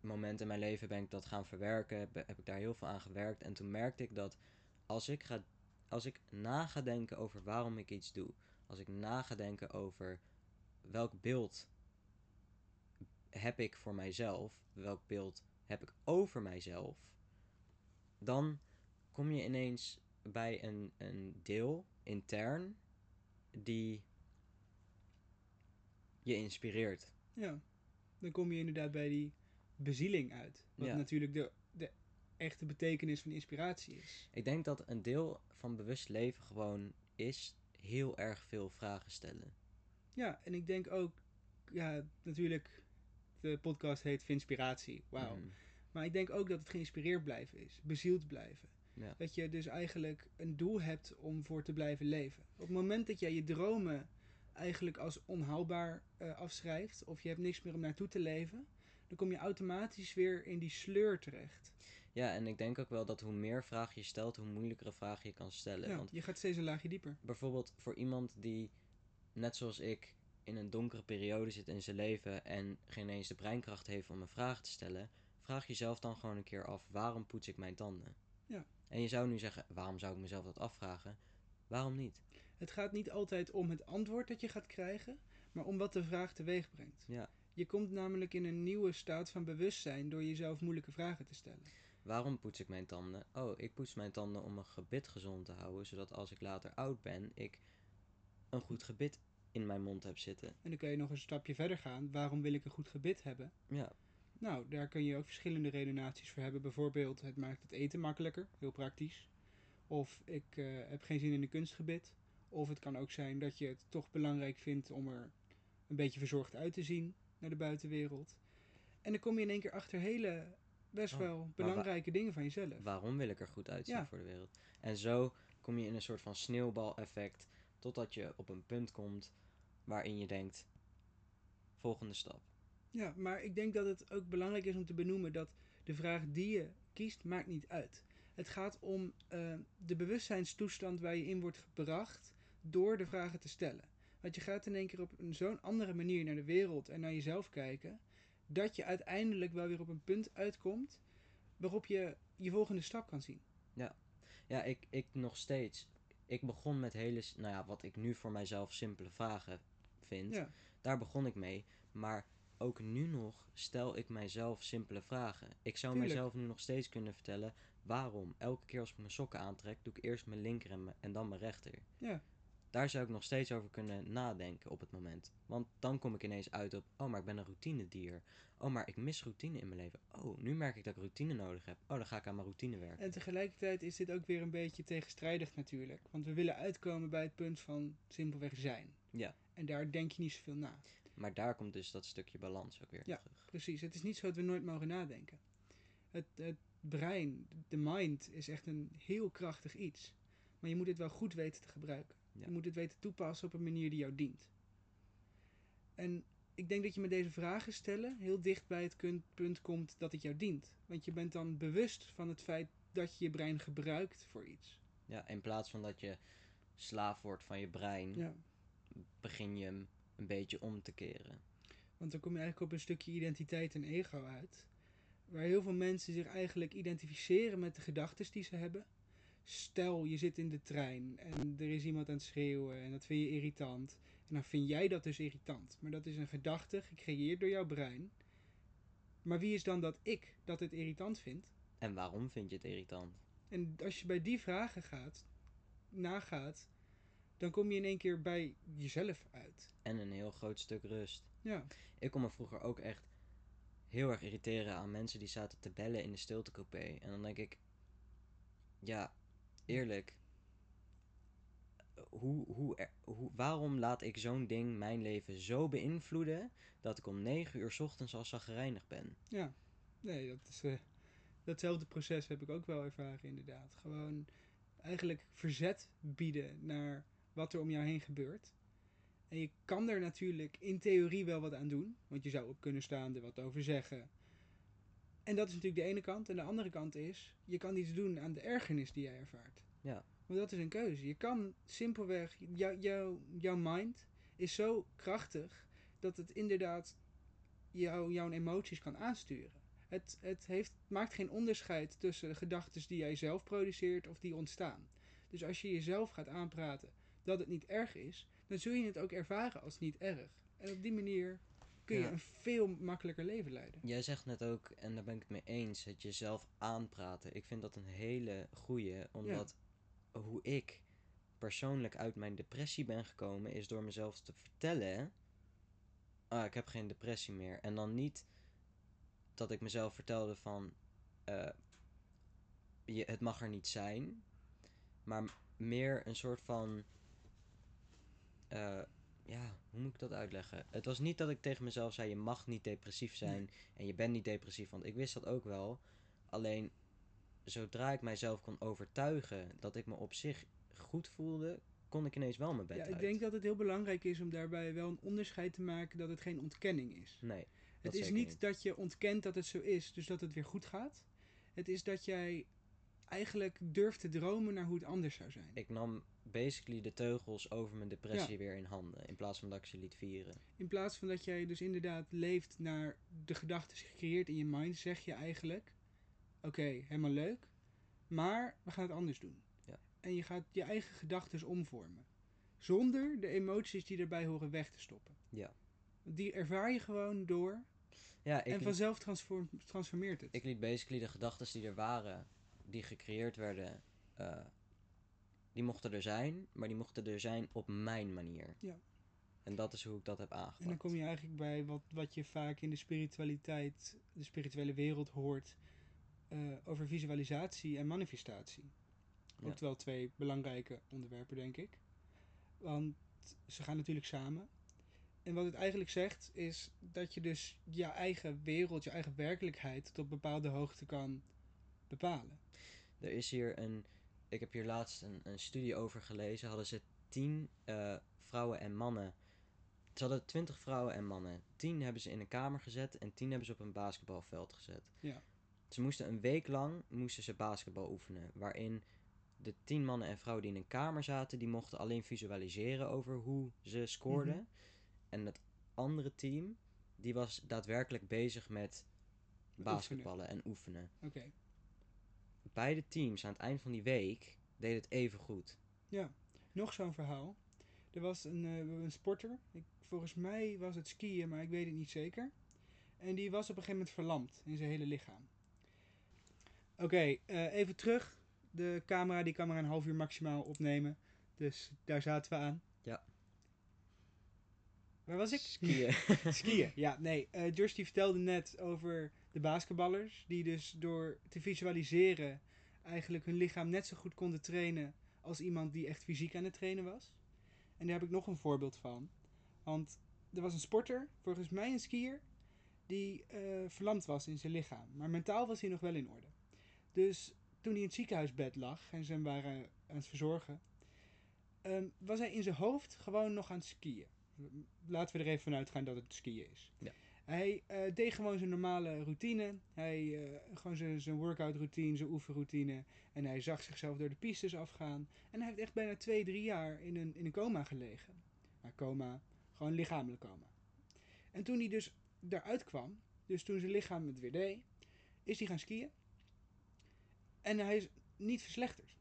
moment in mijn leven ben ik dat gaan verwerken. Heb, heb ik daar heel veel aan gewerkt. En toen merkte ik dat als ik, ga, als ik na ga denken over waarom ik iets doe. Als ik na ga denken over welk beeld heb ik voor mijzelf. Welk beeld heb ik over mijzelf. Dan kom je ineens bij een, een deel intern die je inspireert. Ja. Dan kom je inderdaad bij die bezieling uit. Wat Ja. natuurlijk de, de echte betekenis van inspiratie is. Ik denk dat een deel van bewust leven gewoon is heel erg veel vragen stellen. Ja, en ik denk ook, ja, natuurlijk, de podcast heet Vinspiratie. Wauw. Mhm. Maar ik denk ook dat het geïnspireerd blijven is, bezield blijven. Ja. Dat je dus eigenlijk een doel hebt om voor te blijven leven. Op het moment dat jij je dromen eigenlijk als onhaalbaar eh, afschrijft, of je hebt niks meer om naartoe te leven, dan kom je automatisch weer in die sleur terecht. ja, en ik denk ook wel dat hoe meer vragen je stelt, hoe moeilijkere vragen je kan stellen. Ja, Want je gaat steeds een laagje dieper. bijvoorbeeld voor iemand die, net zoals ik, in een donkere periode zit in zijn leven en geen eens de breinkracht heeft om een vraag te stellen, vraag jezelf dan gewoon een keer af: waarom poets ik mijn tanden? Ja. En je zou nu zeggen: waarom zou ik mezelf dat afvragen? Waarom niet? Het gaat niet altijd om het antwoord dat je gaat krijgen, maar om wat de vraag teweeg brengt. Ja. Je komt namelijk in een nieuwe staat van bewustzijn door jezelf moeilijke vragen te stellen. Waarom poets ik mijn tanden? Oh, ik poets mijn tanden om mijn gebit gezond te houden, zodat als ik later oud ben, ik een goed gebit in mijn mond heb zitten. En dan kun je nog een stapje verder gaan. Waarom wil ik een goed gebit hebben? Ja, Nou, daar kun je ook verschillende redenaties voor hebben. Bijvoorbeeld, het maakt het eten makkelijker, heel praktisch. Of ik eh, heb geen zin in een kunstgebit. Of het kan ook zijn dat je het toch belangrijk vindt om er een beetje verzorgd uit te zien naar de buitenwereld. En dan kom je in één keer achter hele, best Oh, wel belangrijke dingen van jezelf. waarom wil ik er goed uitzien Ja. voor de wereld? En zo kom je in een soort van sneeuwbaleffect, totdat je op een punt komt waarin je denkt: volgende stap. Ja, maar ik denk dat het ook belangrijk is om te benoemen dat de vraag die je kiest, maakt niet uit. Het gaat om eh, de bewustzijnstoestand waar je in wordt gebracht door de vragen te stellen. Want je gaat in één keer op een zo'n andere manier naar de wereld en naar jezelf kijken, dat je uiteindelijk wel weer op een punt uitkomt waarop je je volgende stap kan zien. Ja, ik, ik nog steeds. Ik begon met hele, nou ja, wat ik nu voor mijzelf simpele vragen vind. Ja, Daar begon ik mee. Maar ook nu nog stel ik mijzelf simpele vragen. Ik zou Tuurlijk. mijzelf nu nog steeds kunnen vertellen waarom. Elke keer als ik mijn sokken aantrek, doe ik eerst mijn linker en, mijn- en dan mijn rechter. ja. Daar zou ik nog steeds over kunnen nadenken op het moment. Want dan kom ik ineens uit op, oh, maar ik ben een routinedier. Oh, maar ik mis routine in mijn leven. Oh, nu merk ik dat ik routine nodig heb. Oh, dan ga ik aan mijn routine werken. En tegelijkertijd is dit ook weer een beetje tegenstrijdig natuurlijk. Want we willen uitkomen bij het punt van simpelweg zijn. Ja. En daar denk je niet zoveel na. Maar daar komt dus dat stukje balans ook weer Ja. terug. Precies, het is niet zo dat we nooit mogen nadenken. Het, het brein, de mind, is echt een heel krachtig iets. Maar je moet het wel goed weten te gebruiken. Ja. Je moet het weten toepassen op een manier die jou dient. En ik denk dat je met deze vragen stellen heel dicht bij het punt komt dat het jou dient. Want je bent dan bewust van het feit dat je je brein gebruikt voor iets. Ja, in plaats van dat je slaaf wordt van je brein, Ja. begin je hem een beetje om te keren. Want dan kom je eigenlijk op een stukje identiteit en ego uit. Waar heel veel mensen zich eigenlijk identificeren met de gedachten die ze hebben. Stel, je zit in de trein en er is iemand aan het schreeuwen en dat vind je irritant. En dan vind jij dat dus irritant. Maar dat is een gedachte gecreëerd door jouw brein. Maar wie is dan dat ik dat het irritant vind? En waarom vind je het irritant? En als je bij die vragen gaat, nagaat, dan kom je in één keer bij jezelf uit. En een heel groot stuk rust. Ja, Ik kon me vroeger ook echt heel erg irriteren aan mensen die zaten te bellen in de stiltecoupé. En dan denk ik, ja, eerlijk, hoe, hoe, waarom laat ik zo'n ding mijn leven zo beïnvloeden dat ik om 9 uur ochtends al zagrijnig ben? Ja, nee, dat is, eh, datzelfde proces heb ik ook wel ervaren inderdaad. Gewoon eigenlijk verzet bieden naar wat er om jou heen gebeurt. En je kan er natuurlijk in theorie wel wat aan doen, want je zou op kunnen staan, er wat over zeggen. En dat is natuurlijk de ene kant. En de andere kant is, je kan iets doen aan de ergernis die jij ervaart. Ja. Want dat is een keuze. Je kan simpelweg, jou, jou, jouw mind is zo krachtig dat het inderdaad jou, jouw emoties kan aansturen. Het, het heeft, maakt geen onderscheid tussen de gedachten die jij zelf produceert of die ontstaan. Dus als je jezelf gaat aanpraten dat het niet erg is, dan zul je het ook ervaren als niet erg. En op die manier kun je Ja. een veel makkelijker leven leiden. Jij zegt net ook, en daar ben ik het mee eens, het jezelf aanpraten. Ik vind dat een hele goeie, omdat hoe ik persoonlijk uit mijn depressie ben gekomen, is door mezelf te vertellen, ah, ik heb geen depressie meer. En dan niet dat ik mezelf vertelde van, eh, je, het mag er niet zijn, maar meer een soort van, eh, ja, hoe moet ik dat uitleggen? Het was niet dat ik tegen mezelf zei, je mag niet depressief zijn en je bent niet depressief, want ik wist dat ook wel. Alleen, zodra ik mijzelf kon overtuigen dat ik me op zich goed voelde, kon ik ineens wel mijn bed Ja, uit. ik denk dat het heel belangrijk is om daarbij wel een onderscheid te maken dat het geen ontkenning is. Nee, Het is niet, dat je ontkent dat het zo is, dus dat het weer goed gaat. Het is dat jij eigenlijk durft te dromen naar hoe het anders zou zijn. Ik nam basically de teugels over mijn depressie weer in handen, in plaats van dat ik ze liet vieren. In plaats van dat jij dus inderdaad leeft naar de gedachten gecreëerd in je mind, zeg je eigenlijk: Oké, helemaal leuk, maar we gaan het anders doen. Ja. En je gaat je eigen gedachten omvormen. Zonder de emoties die erbij horen weg te stoppen. Ja. Die ervaar je gewoon door Ja, ik, en vanzelf transform- transformeert het. ik liet basically de gedachten die er waren, die gecreëerd werden, eh, die mochten er zijn, maar die mochten er zijn op mijn manier. Ja. En dat is hoe ik dat heb aangepakt. En dan kom je eigenlijk bij wat, wat je vaak in de spiritualiteit, de spirituele wereld hoort, eh, over visualisatie en manifestatie. Ja. Ook wel twee belangrijke onderwerpen, denk ik. Want ze gaan natuurlijk samen. En wat het eigenlijk zegt, is dat je dus je eigen wereld, je eigen werkelijkheid tot bepaalde hoogte kan bepalen. Er is hier een. Ik heb hier laatst een, een studie over gelezen. Hadden ze tien eh, vrouwen en mannen. Ze hadden twintig vrouwen en mannen. Tien hebben ze in een kamer gezet en tien hebben ze op een basketbalveld gezet. Ja. Ze moesten een week lang moesten ze basketbal oefenen. Waarin de tien mannen en vrouwen die in een kamer zaten, die mochten alleen visualiseren over hoe ze scoorden. Mhm. En het andere team, die was daadwerkelijk bezig met basketballen en oefenen Oké. Beide teams aan het eind van die week deden het even goed. Nog zo'n verhaal. Er was een, eh, een sporter. Ik, volgens mij was het skiën, maar ik weet het niet zeker. En die was op een gegeven moment verlamd in zijn hele lichaam. Oké, eh, even terug. De camera die kan maar een half uur maximaal opnemen. Dus daar zaten we aan. Waar was ik? Skiën. Skiën, ja, nee. Josh die vertelde net over de basketballers. Die dus door te visualiseren eigenlijk hun lichaam net zo goed konden trainen als iemand die echt fysiek aan het trainen was. En daar heb ik nog een voorbeeld van. Want er was een sporter, volgens mij een skier, die eh, verlamd was in zijn lichaam. Maar mentaal was hij nog wel in orde. Dus toen hij in het ziekenhuisbed lag en ze hem waren aan het verzorgen, ehm, was hij in zijn hoofd gewoon nog aan het skiën. Laten we er even vanuit gaan dat het skiën is. Ja. Hij eh, deed gewoon zijn normale routine. Hij, eh, gewoon zijn, zijn workout routine, zijn oefenroutine. En hij zag zichzelf door de pistes afgaan. En hij heeft echt bijna twee, drie jaar in een, in een coma gelegen. Maar coma, gewoon lichamelijk coma. En toen hij dus daaruit kwam, dus toen zijn lichaam het weer deed, is hij gaan skiën. En hij is niet verslechterd.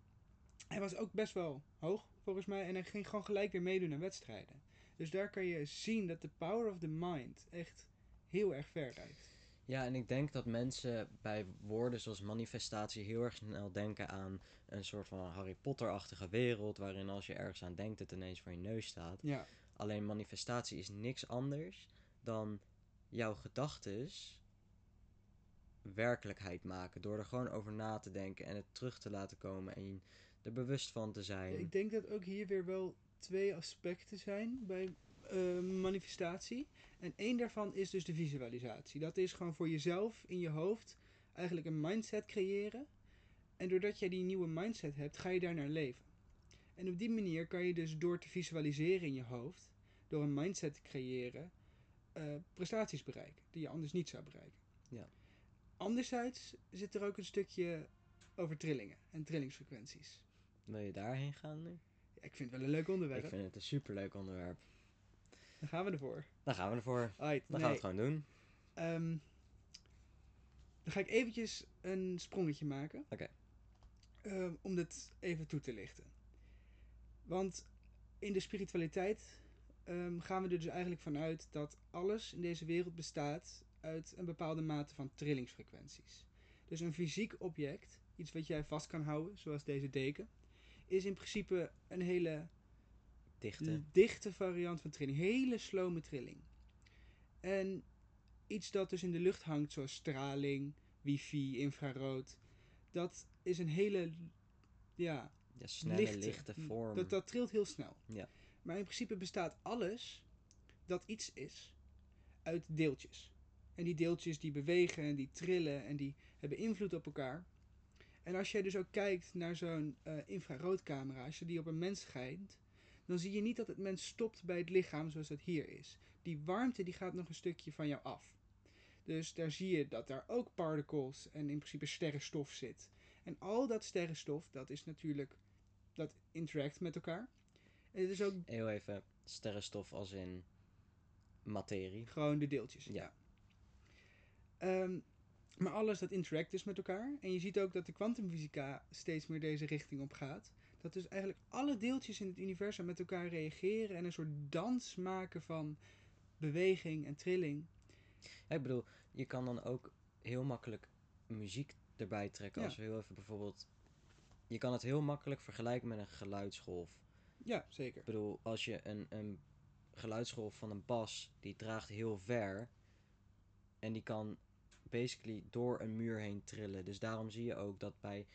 Hij was ook best wel hoog, volgens mij. En hij ging gewoon gelijk weer meedoen aan wedstrijden. Dus daar kan je zien dat de power of the mind echt heel erg ver reikt. Ja, en ik denk dat mensen bij woorden zoals manifestatie heel erg snel denken aan een soort van Harry Potter-achtige wereld, waarin als je ergens aan denkt, het ineens voor je neus staat. Ja, Alleen manifestatie is niks anders dan jouw gedachtes werkelijkheid maken. Door er gewoon over na te denken en het terug te laten komen en er bewust van te zijn. ik denk dat ook hier weer wel twee aspecten zijn bij eh, manifestatie. En één daarvan is dus de visualisatie. Dat is gewoon voor jezelf in je hoofd eigenlijk een mindset creëren. En doordat jij die nieuwe mindset hebt, ga je daar naar leven. En op die manier kan je dus door te visualiseren in je hoofd, door een mindset te creëren, eh, prestaties bereiken die je anders niet zou bereiken. Ja. Anderzijds zit er ook een stukje over trillingen en trillingsfrequenties. Wil je daarheen gaan nu? Ik vind het wel een leuk onderwerp. Ik vind het een superleuk onderwerp. Dan gaan we ervoor. Dan gaan we ervoor. Alright, Dan nee, gaan we het gewoon doen. ehm, dan ga ik eventjes een sprongetje maken. Oké. Ehm, om dit even toe te lichten. Want in de spiritualiteit ehm, gaan we er dus eigenlijk vanuit dat alles in deze wereld bestaat uit een bepaalde mate van trillingsfrequenties. Dus een fysiek object, iets wat jij vast kan houden, zoals deze deken, is in principe een hele Dichte. dichte variant van trilling. Hele slome trilling. En iets dat dus in de lucht hangt, zoals straling, wifi, infrarood, dat is een hele, ja, Ja, snelle, lichte. lichte vorm. dat, dat trilt heel snel. Ja. Maar in principe bestaat alles dat iets is uit deeltjes. En die deeltjes die bewegen en die trillen en die hebben invloed op elkaar. En als jij dus ook kijkt naar zo'n eh, infraroodcamera, als je die op een mens schijnt, dan zie je niet dat het mens stopt bij het lichaam zoals dat hier is. Die warmte die gaat nog een stukje van jou af. Dus daar zie je dat daar ook particles en in principe sterrenstof zit. En al dat sterrenstof, dat is natuurlijk, dat interact met elkaar. En het is ook Heel even, sterrenstof als in materie. Gewoon de deeltjes. Ja. Ja. Ehm, maar alles dat interact dus met elkaar. En je ziet ook dat de kwantumfysica steeds meer deze richting op gaat. Dat dus eigenlijk alle deeltjes in het universum met elkaar reageren en een soort dans maken van beweging en trilling. Ja, ik bedoel, je kan dan ook heel makkelijk muziek erbij trekken. Ja. Als we heel even bijvoorbeeld... Je kan het heel makkelijk vergelijken met een geluidsgolf. Ja, zeker. Ik bedoel, als je een, een geluidsgolf van een bas, die draagt heel ver. En die kan basically door een muur heen trillen. Dus daarom zie je ook dat bij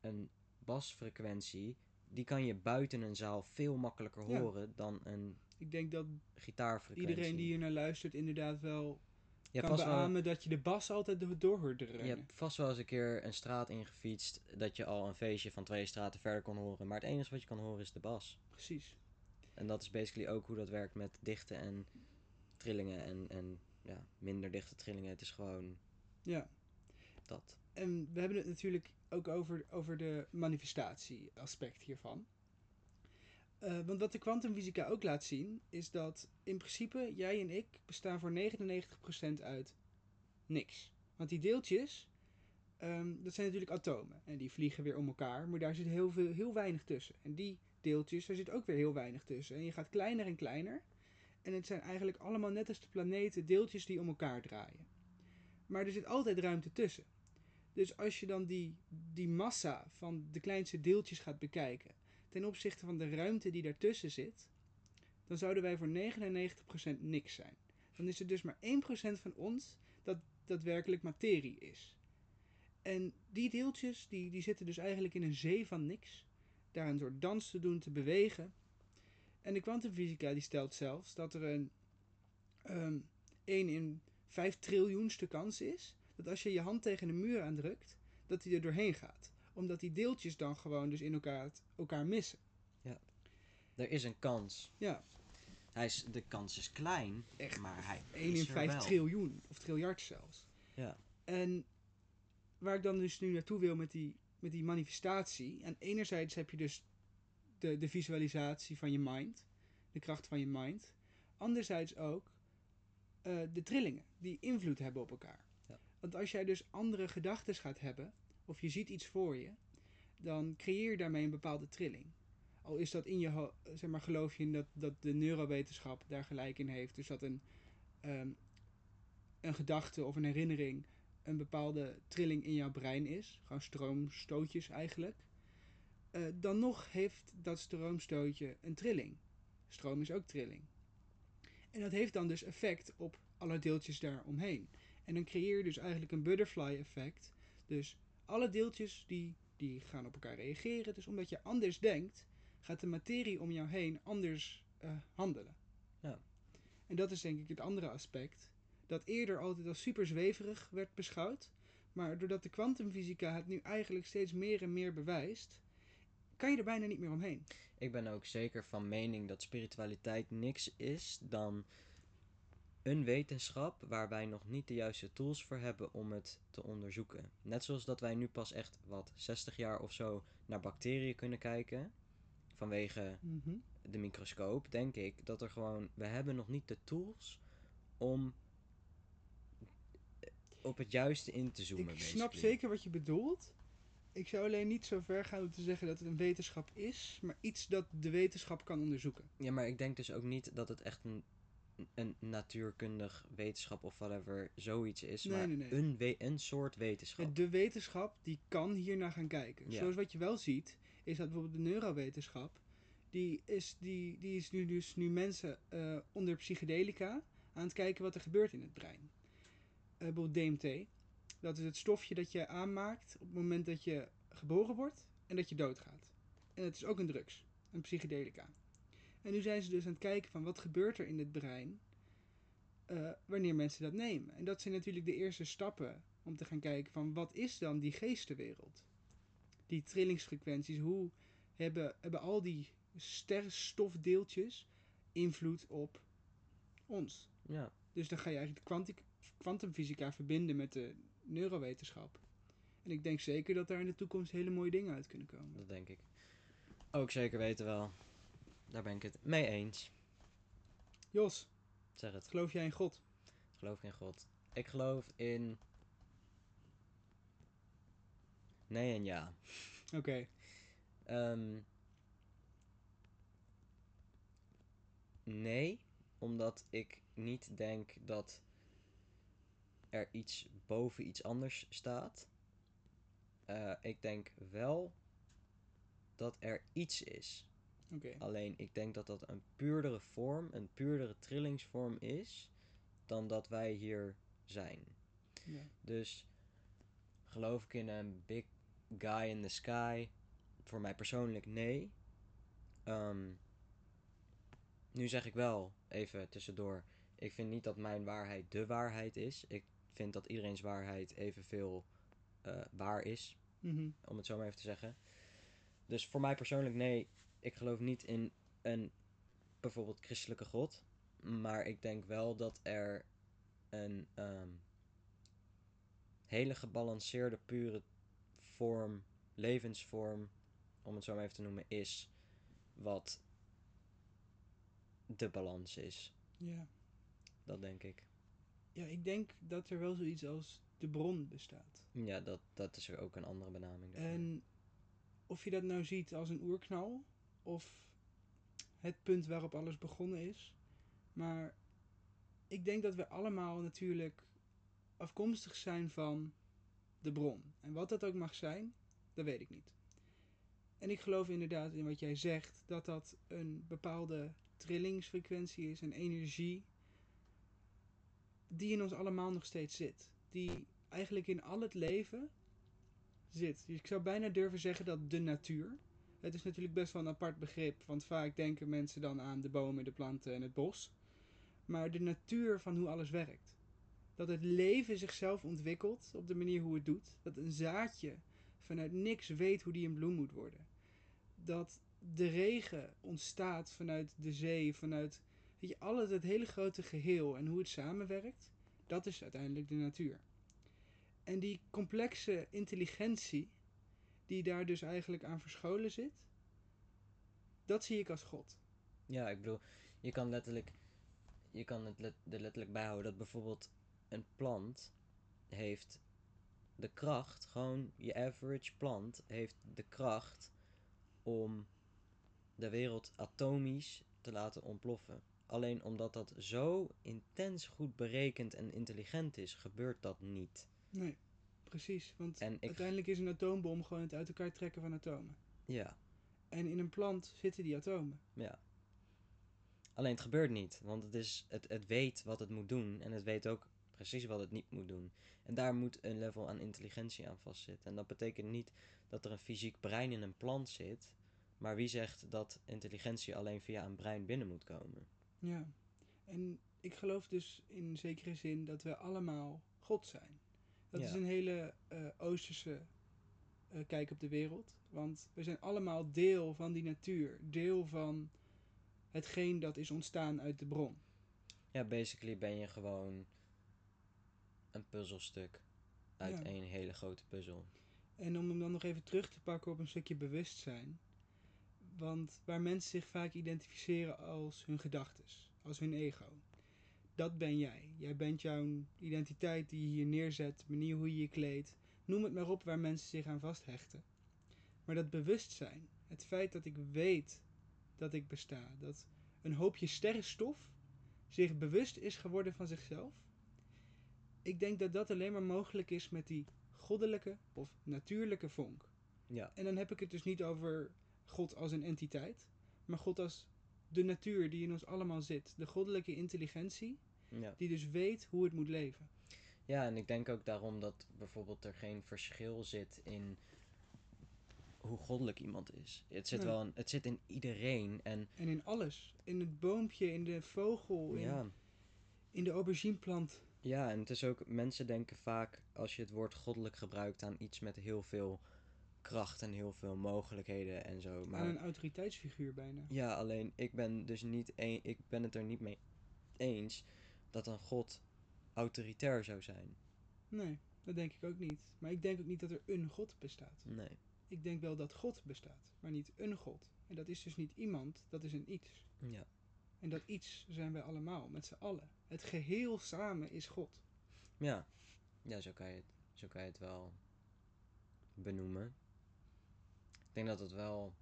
een basfrequentie, die kan je buiten een zaal veel makkelijker Ja. horen dan een Ik denk dat gitaarfrequentie. iedereen die hier naar luistert inderdaad wel je kan vast wel, dat je de bas altijd do- door hoort je hebt vast wel eens een keer een straat ingefietst dat je al een feestje van twee straten verder kon horen. Maar het enige wat je kan horen is de bas. Precies. En dat is basically ook hoe dat werkt met dichte en trillingen en, en ja, minder dichte trillingen. Het is gewoon Ja. dat. En we hebben het natuurlijk ook over, over de manifestatie-aspect hiervan. Eh, want wat de kwantumfysica ook laat zien, is dat in principe jij en ik bestaan voor 99% uit niks. Want die deeltjes, ehm, dat zijn natuurlijk atomen. En die vliegen weer om elkaar, maar daar zit heel, veel, heel weinig tussen. En die deeltjes, daar zit ook weer heel weinig tussen. En je gaat kleiner en kleiner. En het zijn eigenlijk allemaal net als de planeten deeltjes die om elkaar draaien. Maar er zit altijd ruimte tussen. Dus als je dan die, die massa van de kleinste deeltjes gaat bekijken, ten opzichte van de ruimte die daartussen zit, dan zouden wij voor 99% niks zijn. Dan is er dus maar 1% van ons dat daadwerkelijk materie is. En die deeltjes die, die zitten dus eigenlijk in een zee van niks. Daar een soort dans te doen, te bewegen. En de kwantumfysica die stelt zelfs dat er een 1 in 5 triljoenste kans is dat als je je hand tegen een muur aandrukt, dat die er doorheen gaat. Omdat die deeltjes dan gewoon dus in elkaar, elkaar missen. Er is een kans. Ja, Hij is, de kans is klein, Echt. maar hij 1 is in er 5 wel. triljoen, of triljard zelfs. Ja. En waar ik dan dus nu naartoe wil met die, met die manifestatie. En enerzijds heb je dus de, de visualisatie van je mind, de kracht van je mind. Anderzijds ook eh, de trillingen, die invloed hebben op elkaar. Ja. Want als jij dus andere gedachten gaat hebben, of je ziet iets voor je, dan creëer je daarmee een bepaalde trilling. Al is dat in je, zeg maar, geloof je in dat, dat de neurowetenschap daar gelijk in heeft. Dus dat een, ehm, een gedachte of een herinnering een bepaalde trilling in jouw brein is. Gewoon stroomstootjes eigenlijk. eh, dan nog heeft dat stroomstootje een trilling. Stroom is ook trilling. En dat heeft dan dus effect op alle deeltjes daaromheen. En dan creëer je dus eigenlijk een butterfly effect. Dus alle deeltjes die, die gaan op elkaar reageren. Dus omdat je anders denkt, gaat de materie om jou heen anders eh, handelen. Ja. En dat is denk ik het andere aspect. Dat eerder altijd als super zweverig werd beschouwd. Maar doordat de kwantumfysica het nu eigenlijk steeds meer en meer bewijst, kan je er bijna niet meer omheen. Ik ben ook zeker van mening dat spiritualiteit niks is dan een wetenschap waar wij nog niet de juiste tools voor hebben om het te onderzoeken. Net zoals dat wij nu pas echt wat 60 jaar of zo naar bacteriën kunnen kijken vanwege de microscoop, denk ik dat er gewoon we hebben nog niet de tools om op het juiste in te zoomen. Ik snap basically. zeker wat je bedoelt. Ik zou alleen niet zo ver gaan om te zeggen dat het een wetenschap is, maar iets dat de wetenschap kan onderzoeken. Ja, maar ik denk dus ook niet dat het echt een, een natuurkundig wetenschap of whatever zoiets is. Nee, maar nee, nee. Een, we- een soort wetenschap. De wetenschap die kan hier naar gaan kijken. Ja. Zoals wat je wel ziet, is dat bijvoorbeeld de neurowetenschap, die is, die, die is nu dus nu mensen eh, onder psychedelica aan het kijken wat er gebeurt in het brein. Eh, bijvoorbeeld DMT, dat is het stofje dat je aanmaakt op het moment dat je geboren wordt en dat je doodgaat. En het is ook een drugs, een psychedelica. En nu zijn ze dus aan het kijken van wat gebeurt er in het brein eh, wanneer mensen dat nemen. En dat zijn natuurlijk de eerste stappen om te gaan kijken van wat is dan die geestenwereld? Die trillingsfrequenties, hoe hebben, hebben al die sterrenstofdeeltjes invloed op ons? Ja, Dus dan ga je eigenlijk kwantumfysica verbinden met de neurowetenschap. En ik denk zeker dat daar in de toekomst hele mooie dingen uit kunnen komen. dat denk ik. Ook zeker weten wel. Daar ben ik het mee eens. Jos, Zeg het. geloof jij in God? Ik geloof in God. Ik geloof in. Nee en ja. Oké, Ehm, nee, omdat ik niet denk dat er iets boven iets anders staat. Eh, ik denk wel dat er iets is. Alleen ik denk dat dat een puurdere vorm, een puurdere trillingsvorm is dan dat wij hier zijn. Ja. Dus geloof ik in een big guy in the sky? Voor mij persoonlijk nee. Ehm, nu zeg ik wel, even tussendoor, ik vind niet dat mijn waarheid de waarheid is. Ik vind dat iedereen's waarheid evenveel eh waar is, Mhm. om het zo maar even te zeggen. Dus voor mij persoonlijk nee, ik geloof niet in een bijvoorbeeld christelijke god. Maar ik denk wel dat er een ehm, hele gebalanceerde, pure vorm, levensvorm, om het zo maar even te noemen, is. Wat de balans is. ja. Dat denk ik. Ja, ik denk dat er wel zoiets als de bron bestaat. Ja, dat, dat is er ook een andere benaming. En of je dat nou ziet als een oerknal of het punt waarop alles begonnen is. Maar ik denk dat we allemaal natuurlijk afkomstig zijn van de bron. En wat dat ook mag zijn, dat weet ik niet. En ik geloof inderdaad in wat jij zegt, dat dat een bepaalde trillingsfrequentie is, een energie, die in ons allemaal nog steeds zit. Die eigenlijk in al het leven zit. Dus ik zou bijna durven zeggen dat de natuur. Het is natuurlijk best wel een apart begrip, want vaak denken mensen dan aan de bomen, de planten en het bos. Maar de natuur van hoe alles werkt. Dat het leven zichzelf ontwikkelt op de manier hoe het doet. Dat een zaadje vanuit niks weet hoe die een bloem moet worden. Dat de regen ontstaat vanuit de zee, vanuit weet je, het hele grote geheel en hoe het samenwerkt. Dat is uiteindelijk de natuur. En die complexe intelligentie, die daar dus eigenlijk aan verscholen zit, dat zie ik als God. Ja, ik bedoel, je kan letterlijk, je kan het er letterlijk bij houden dat bijvoorbeeld een plant heeft de kracht, gewoon je average plant heeft de kracht om de wereld atomisch te laten ontploffen. Alleen omdat dat zo intens goed berekend en intelligent is, gebeurt dat niet. Nee, precies. Want En ik, uiteindelijk is een atoombom gewoon het uit elkaar trekken van atomen. ja, En in een plant zitten die atomen. ja. Alleen het gebeurt niet, want het, is, het, het weet wat het moet doen en het weet ook precies wat het niet moet doen. En daar moet een level aan intelligentie aan vastzitten. En dat betekent niet dat er een fysiek brein in een plant zit, maar wie zegt dat intelligentie alleen via een brein binnen moet komen? Ja. En ik geloof dus in zekere zin dat we allemaal God zijn. Dat Ja. is een hele eh, Oosterse eh, kijk op de wereld. Want we zijn allemaal deel van die natuur. Deel van hetgeen dat is ontstaan uit de bron. Ja, basically ben je gewoon een puzzelstuk uit Ja. één hele grote puzzel. En om hem dan nog even terug te pakken op een stukje bewustzijn. Want waar mensen zich vaak identificeren als hun gedachtes, als hun ego. Dat ben jij. Jij bent jouw identiteit die je hier neerzet, manier hoe je je kleedt. Noem het maar op waar mensen zich aan vasthechten. Maar dat bewustzijn, het feit dat ik weet dat ik besta, dat een hoopje sterrenstof zich bewust is geworden van zichzelf. Ik denk dat dat alleen maar mogelijk is met die goddelijke of natuurlijke vonk. Ja, En dan heb ik het dus niet over God als een entiteit, maar God als de natuur die in ons allemaal zit. De goddelijke intelligentie, ja. die dus weet hoe het moet leven. Ja, en ik denk ook daarom dat bijvoorbeeld er geen verschil zit in hoe goddelijk iemand is. Het zit Nee. wel in, het zit in iedereen en En in alles. In het boompje, in de vogel, in, ja, in de aubergineplant. ja, en het is ook mensen denken vaak als je het woord goddelijk gebruikt aan iets met heel veel kracht en heel veel mogelijkheden en zo. Maar een autoriteitsfiguur bijna. ja, alleen ik ben dus niet een, ik ben het er niet mee eens dat een god autoritair zou zijn. Nee, dat denk ik ook niet. Maar ik denk ook niet dat er een God bestaat. Nee. Ik denk wel dat God bestaat, maar niet een God. En dat is dus niet iemand, dat is een iets. Ja. En dat iets zijn wij allemaal, met z'n allen. Het geheel samen is God. Ja, ja zo, kan je het, zo kan je het wel benoemen. Ik denk dat het wel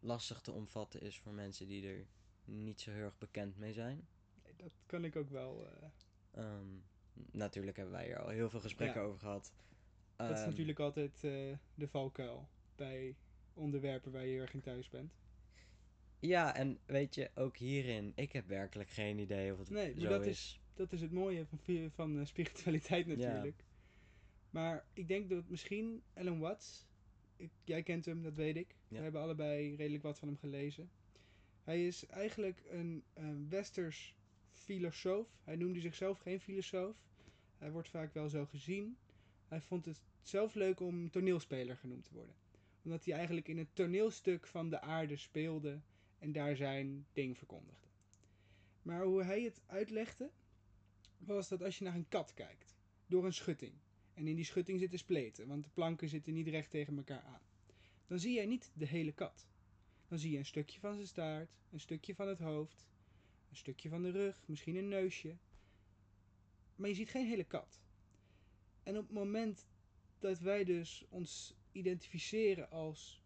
lastig te omvatten is voor mensen die er niet zo heel erg bekend mee zijn. Nee, dat kan ik ook wel. eh, Ehm, natuurlijk hebben wij er al heel veel gesprekken Ja. over gehad. dat is Ehm, natuurlijk altijd eh, de valkuil bij onderwerpen waar je heel erg in thuis bent. Ja, en weet je, ook hierin, ik heb werkelijk geen idee of het Nee, maar zo dat is. is- Dat is het mooie van, van eh, spiritualiteit natuurlijk. Maar ik denk dat misschien Alan Watts, ik, jij kent hem, dat weet ik. We hebben allebei redelijk wat van hem gelezen. Hij is eigenlijk een, een westers filosoof. Hij noemde zichzelf geen filosoof. Hij wordt vaak wel zo gezien. Hij vond het zelf leuk om toneelspeler genoemd te worden. Omdat hij eigenlijk in het toneelstuk van de aarde speelde en daar zijn ding verkondigde. Maar hoe hij het uitlegde, was dat als je naar een kat kijkt, door een schutting, en in die schutting zitten spleten, want de planken zitten niet recht tegen elkaar aan, dan zie jij niet de hele kat. Dan zie je een stukje van zijn staart, een stukje van het hoofd, een stukje van de rug, misschien een neusje. Maar je ziet geen hele kat. En op het moment dat wij dus ons identificeren als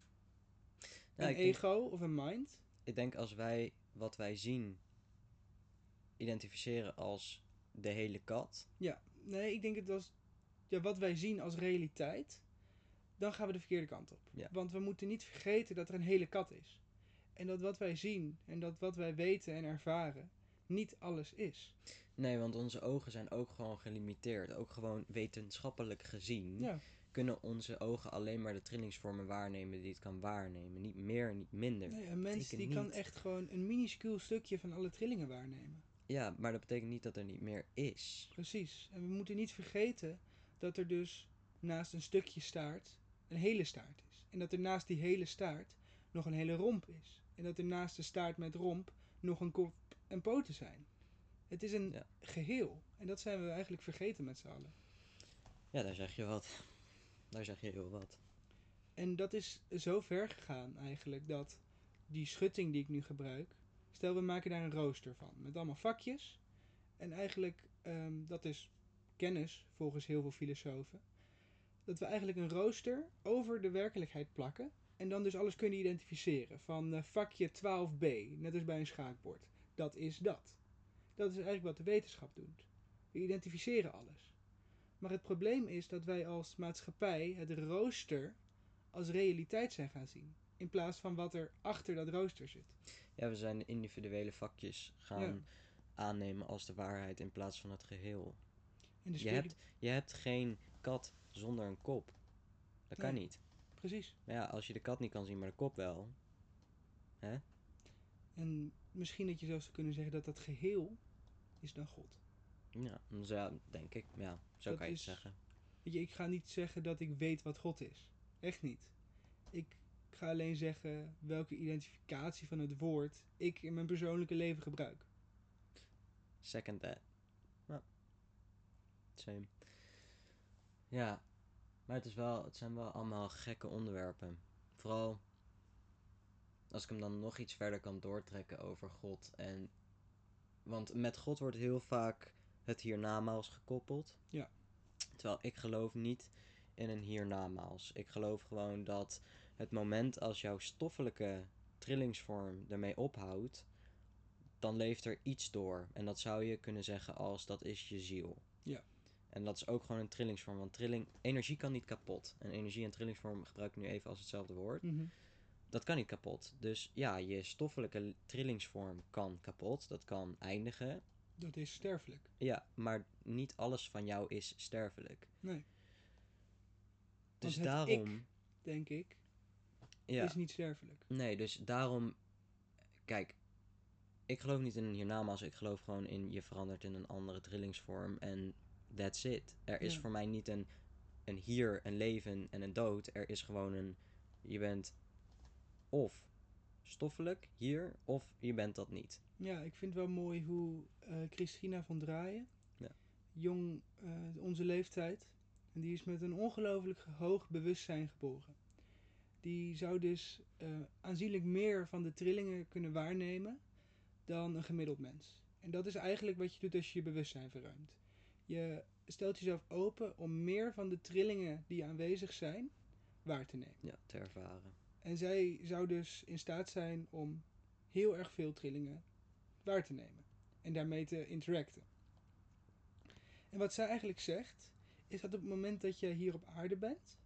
Nou, een denk, ego of een mind, ik denk als wij wat wij zien identificeren als de hele kat. Ja, nee, ik denk het als ja, wat wij zien als realiteit. dan gaan we de verkeerde kant op. Ja. Want we moeten niet vergeten dat er een hele kat is. En dat wat wij zien en dat wat wij weten en ervaren niet alles is. Nee, want onze ogen zijn ook gewoon gelimiteerd. Ook gewoon wetenschappelijk gezien Ja, kunnen onze ogen alleen maar de trillingsvormen waarnemen die het kan waarnemen. Niet meer, niet minder. nee, een mens die kan echt gewoon een minuscuul stukje van alle trillingen waarnemen. Ja, maar dat betekent niet dat er niet meer is. Precies. En we moeten niet vergeten dat er dus naast een stukje staart een hele staart is. En dat er naast die hele staart nog een hele romp is. En dat er naast de staart met romp nog een kop en poten zijn. Het is een Ja. geheel. En dat zijn we eigenlijk vergeten met z'n allen. Ja, daar zeg je wat. Daar zeg je heel wat. En dat is zo ver gegaan eigenlijk dat die schutting die ik nu gebruik. Stel we maken daar een rooster van met allemaal vakjes. En eigenlijk, ehm, dat is kennis volgens heel veel filosofen. Dat we eigenlijk een rooster over de werkelijkheid plakken. En dan dus alles kunnen identificeren. Van eh, vakje 12b, net als bij een schaakbord. Dat is dat. Dat is eigenlijk wat de wetenschap doet. We identificeren alles. Maar het probleem is dat wij als maatschappij het rooster als realiteit zijn gaan zien. In plaats van wat er achter dat rooster zit. Ja, we zijn individuele vakjes gaan Ja. aannemen als de waarheid in plaats van het geheel. De Je hebt, je hebt geen kat zonder een kop. Dat kan Nee. niet. Precies. Maar ja, als je de kat niet kan zien, maar de kop wel. En misschien dat je zelfs zou kunnen zeggen dat dat geheel is dan God. Ja, ja denk ik. Ja, zo Dat kan je het zeggen. Weet je, ik ga niet zeggen dat ik weet wat God is. Echt niet. Ik ga alleen zeggen welke identificatie van het woord ik in mijn persoonlijke leven gebruik. Second that. Ja. Same. Ja, maar het, is wel, het zijn wel allemaal gekke onderwerpen. Vooral als ik hem dan nog iets verder kan doortrekken over God. En, want met God wordt heel vaak het hiernamaals gekoppeld. Ja. Terwijl ik geloof niet in een hiernamaals. Ik geloof gewoon dat het moment als jouw stoffelijke trillingsvorm ermee ophoudt, dan leeft er iets door. En dat zou je kunnen zeggen als dat is je ziel. Ja. En dat is ook gewoon een trillingsvorm. Want trilling, energie kan niet kapot. En energie en trillingsvorm gebruik ik nu even als hetzelfde woord. Mhm. Dat kan niet kapot. Dus ja, je stoffelijke trillingsvorm kan kapot. Dat kan eindigen. Dat is sterfelijk. Ja, maar niet alles van jou is sterfelijk. Nee. Dus daarom. ik- Denk ik. ja. Is niet sterfelijk. Nee, dus daarom. Kijk, ik geloof niet in een hiernamaals. Ik geloof gewoon in je verandert in een andere trillingsvorm. En that's it. Er is Ja. voor mij niet een, een hier, een leven en een dood. Er is gewoon een. Je bent of stoffelijk hier, of je bent dat niet. Ja, ik vind wel mooi hoe eh, Christina van Draaien, Ja. jong, eh, onze leeftijd, en die is met een ongelooflijk hoog bewustzijn geboren. Die zou dus eh, aanzienlijk meer van de trillingen kunnen waarnemen dan een gemiddeld mens. En dat is eigenlijk wat je doet als je je bewustzijn verruimt. Je stelt jezelf open om meer van de trillingen die aanwezig zijn waar te nemen. Ja, te ervaren. En zij zou dus in staat zijn om heel erg veel trillingen waar te nemen. En daarmee te interacten. En wat zij eigenlijk zegt, is dat op het moment dat je hier op aarde bent,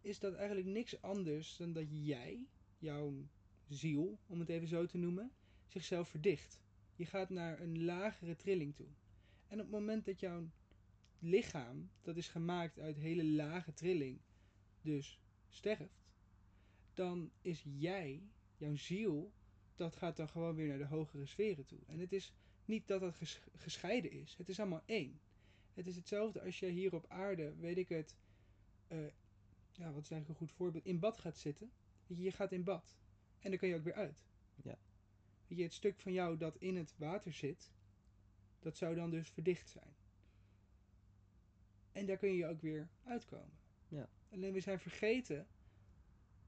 is dat eigenlijk niks anders dan dat jij, jouw ziel, om het even zo te noemen, zichzelf verdicht. Je gaat naar een lagere trilling toe. En op het moment dat jouw lichaam, dat is gemaakt uit hele lage trilling, dus sterft, dan is jij, jouw ziel, dat gaat dan gewoon weer naar de hogere sferen toe. En het is niet dat dat ges- gescheiden is. Het is allemaal één. Het is hetzelfde als je hier op aarde, weet ik het, eh, ja, wat is eigenlijk een goed voorbeeld, in bad gaat zitten. Je, je gaat in bad. En dan kan je ook weer uit. Ja. Weet je, het stuk van jou dat in het water zit, dat zou dan dus verdicht zijn. En daar kun je ook weer uitkomen. Ja. Alleen we zijn vergeten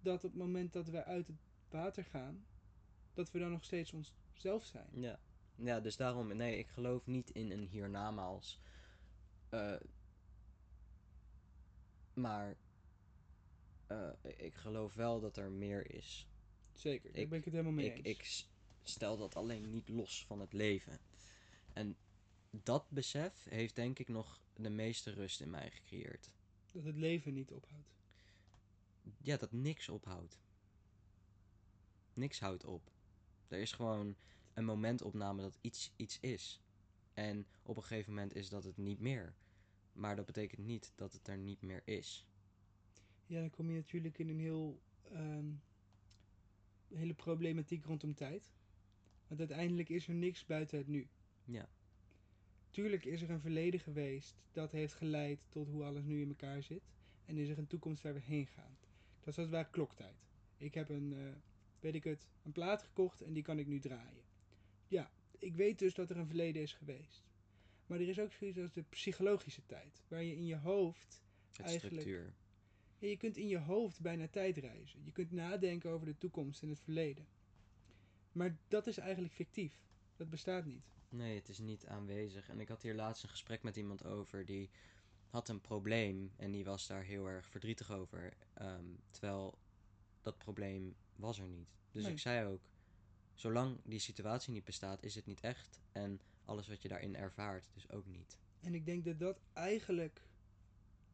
dat op het moment dat we uit het water gaan, dat we dan nog steeds onszelf zijn. Ja. Ja, dus daarom, nee, ik geloof niet in een hiernamaals. Eh maar eh, ik geloof wel dat er meer is. Zeker, daar Ik- ben ik het helemaal mee Ik, eens. ik stel dat alleen niet los van het leven. En dat besef heeft denk ik nog de meeste rust in mij gecreëerd. Dat het leven niet ophoudt. ja, dat niks ophoudt. Niks houdt op. Er is gewoon een momentopname dat iets iets is. En op een gegeven moment is dat het niet meer. Maar dat betekent niet dat het er niet meer is. Ja, dan kom je natuurlijk in een heel, ehm, hele problematiek rondom tijd. Want uiteindelijk is er niks buiten het nu. Ja. Tuurlijk is er een verleden geweest dat heeft geleid tot hoe alles nu in elkaar zit. En is er een toekomst waar we heen gaan. Dat is als het ware kloktijd. Ik heb een, eh, weet ik het, een plaat gekocht en die kan ik nu draaien. Ja, ik weet dus dat er een verleden is geweest. Maar er is ook zoiets als de psychologische tijd. Waar je in je hoofd Het Eigenlijk- structuur. Ja, je kunt in je hoofd bijna tijdreizen. Je kunt nadenken over de toekomst en het verleden. Maar dat is eigenlijk fictief. Dat bestaat niet. Nee, het is niet aanwezig. En ik had hier laatst een gesprek met iemand over die had een probleem en die was daar heel erg verdrietig over. Ehm, terwijl dat probleem was er niet. Dus Nee. ik zei ook, zolang die situatie niet bestaat, is het niet echt. En alles wat je daarin ervaart, dus ook niet. En ik denk dat dat eigenlijk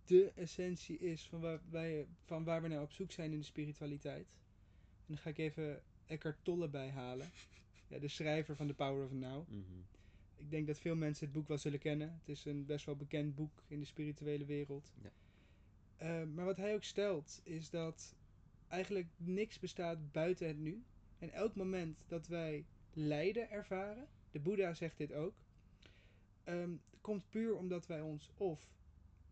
de essentie is van waar, wij, van waar we naar op zoek zijn in de spiritualiteit. En dan ga ik even Eckhart Tolle bijhalen. Ja, de schrijver van The Power of Now. Mhm. Ik denk dat veel mensen het boek wel zullen kennen. Het is een best wel bekend boek in de spirituele wereld. Ja. Eh, maar wat hij ook stelt is dat eigenlijk niks bestaat buiten het nu. En elk moment dat wij lijden ervaren, de Boeddha zegt dit ook, ehm, komt puur omdat wij ons of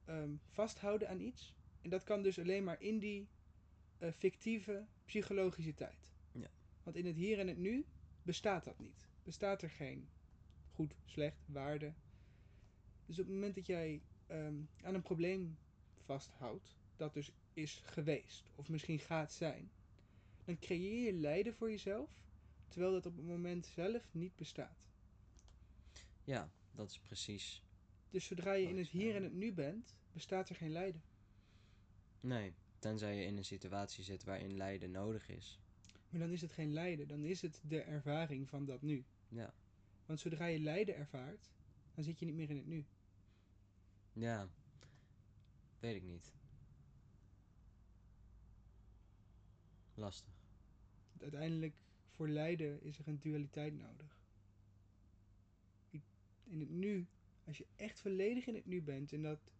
ehm, vasthouden aan iets. En dat kan dus alleen maar in die eh, fictieve psychologische tijd. Ja. Want in het hier en het nu bestaat dat niet. Bestaat er geen goed, slecht, waarde. Dus op het moment dat jij ehm, aan een probleem vasthoudt, dat dus is geweest, of misschien gaat zijn, dan creëer je lijden voor jezelf, terwijl dat op het moment zelf niet bestaat. Ja, dat is precies. Dus zodra je in het hier en het nu bent, bestaat er geen lijden. Nee, tenzij je in een situatie zit waarin lijden nodig is. Maar dan is het geen lijden, dan is het de ervaring van dat nu. Ja. Want zodra je lijden ervaart, dan zit je niet meer in het nu. Ja, weet ik niet. Lastig. Uiteindelijk, voor lijden is er een dualiteit nodig. In het nu, als je echt volledig in het nu bent, en dat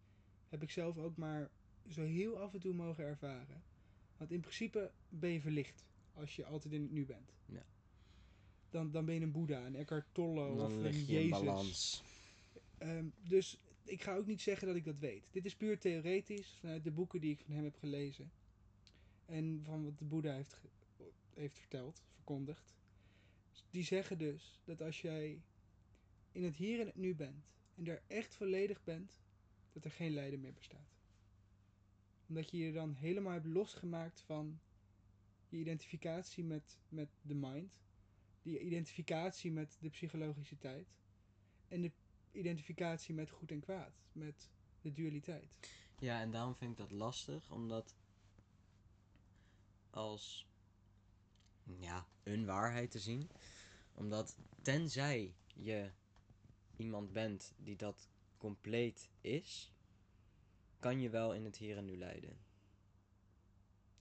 heb ik zelf ook maar zo heel af en toe mogen ervaren. Want in principe ben je verlicht als je altijd in het nu bent. Ja. Dan, dan ben je een Boeddha, een Eckhart Tolle of een je Jezus. balans. Ehm, dus ik ga ook niet zeggen dat ik dat weet. Dit is puur theoretisch vanuit de boeken die ik van hem heb gelezen. En van wat de Boeddha heeft, heeft verteld, verkondigd. Die zeggen dus dat als jij in het hier en het nu bent en daar echt volledig bent, dat er geen lijden meer bestaat. Omdat je je dan helemaal hebt losgemaakt van je identificatie met, met de mind, die identificatie met de psychologische tijd en de identificatie met goed en kwaad, met de dualiteit. Ja, en daarom vind ik dat lastig, omdat als ja, een waarheid te zien. Omdat tenzij je iemand bent die dat compleet is, kan je wel in het hier en nu leiden.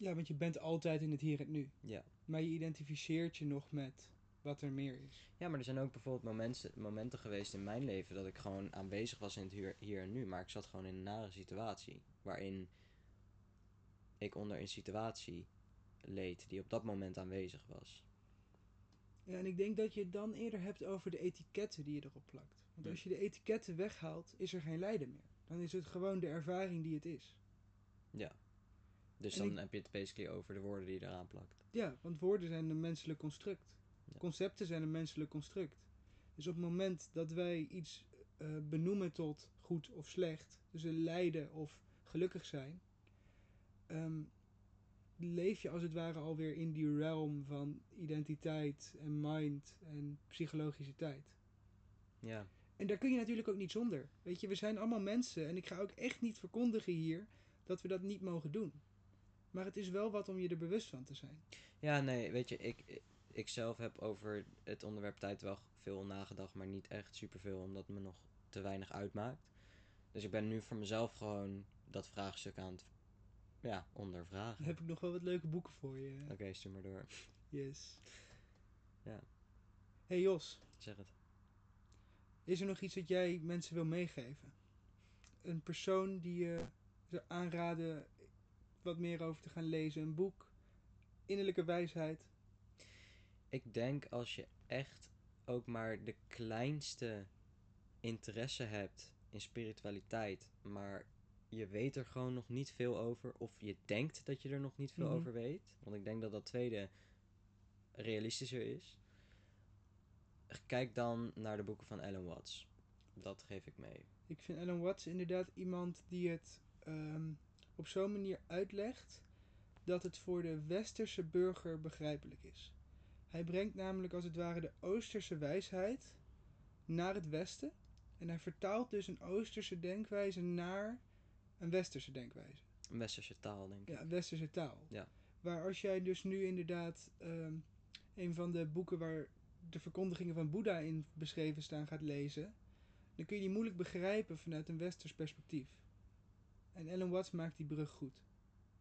Ja, want je bent altijd in het hier en nu. Ja. Maar je identificeert je nog met wat er meer is. Ja, maar er zijn ook bijvoorbeeld momenten, momenten geweest in mijn leven dat ik gewoon aanwezig was in het hier, hier en nu. Maar ik zat gewoon in een nare situatie. Waarin ik onder een situatie leed die op dat moment aanwezig was. Ja, en ik denk dat je het dan eerder hebt over de etiketten die je erop plakt. Want als je de etiketten weghaalt, is er geen lijden meer. Dan is het gewoon de ervaring die het is. Dus En dan ik- heb je het basically over de woorden die je eraan plakt. Ja, want woorden zijn een menselijk construct. Ja. Concepten zijn een menselijk construct. Dus op het moment dat wij iets eh, benoemen tot goed of slecht, dus een lijden of gelukkig zijn, ehm, leef je als het ware alweer in die realm van identiteit en mind en psychologische tijd. Ja, En daar kun je natuurlijk ook niet zonder. Weet je, we zijn allemaal mensen en ik ga ook echt niet verkondigen hier dat we dat niet mogen doen. Maar het is wel wat om je er bewust van te zijn. ja nee, weet je, ik, ik zelf heb over het onderwerp tijd wel veel nagedacht, maar niet echt superveel, omdat het me nog te weinig uitmaakt. Dus ik ben nu voor mezelf gewoon dat vraagstuk aan het ja, ondervragen. Dan heb ik nog wel wat leuke boeken voor je. Oké, stuur maar door. Yes. Ja. Hey Jos, Zeg het. is er nog iets dat jij mensen wil meegeven? Een persoon die je zou aanraden wat meer over te gaan lezen? Een boek? Innerlijke wijsheid? Ik denk als je echt ook maar de kleinste interesse hebt in spiritualiteit, maar je weet er gewoon nog niet veel over, of je denkt dat je er nog niet veel Mhm. over weet, want ik denk dat dat tweede realistischer is. Kijk dan naar de boeken van Alan Watts. Dat geef ik mee. Ik vind Alan Watts inderdaad iemand die het ehm, op zo'n manier uitlegt dat het voor de westerse burger begrijpelijk is. Hij brengt namelijk als het ware de oosterse wijsheid naar het westen en hij vertaalt dus een oosterse denkwijze naar een westerse denkwijze. Een westerse taal, denk ik. Ja, westerse taal. Ja. Waar als jij dus nu inderdaad ehm, een van de boeken waar de verkondigingen van Boeddha in beschreven staan gaat lezen, dan kun je die moeilijk begrijpen vanuit een westers perspectief. En Ellen Watts maakt die brug goed.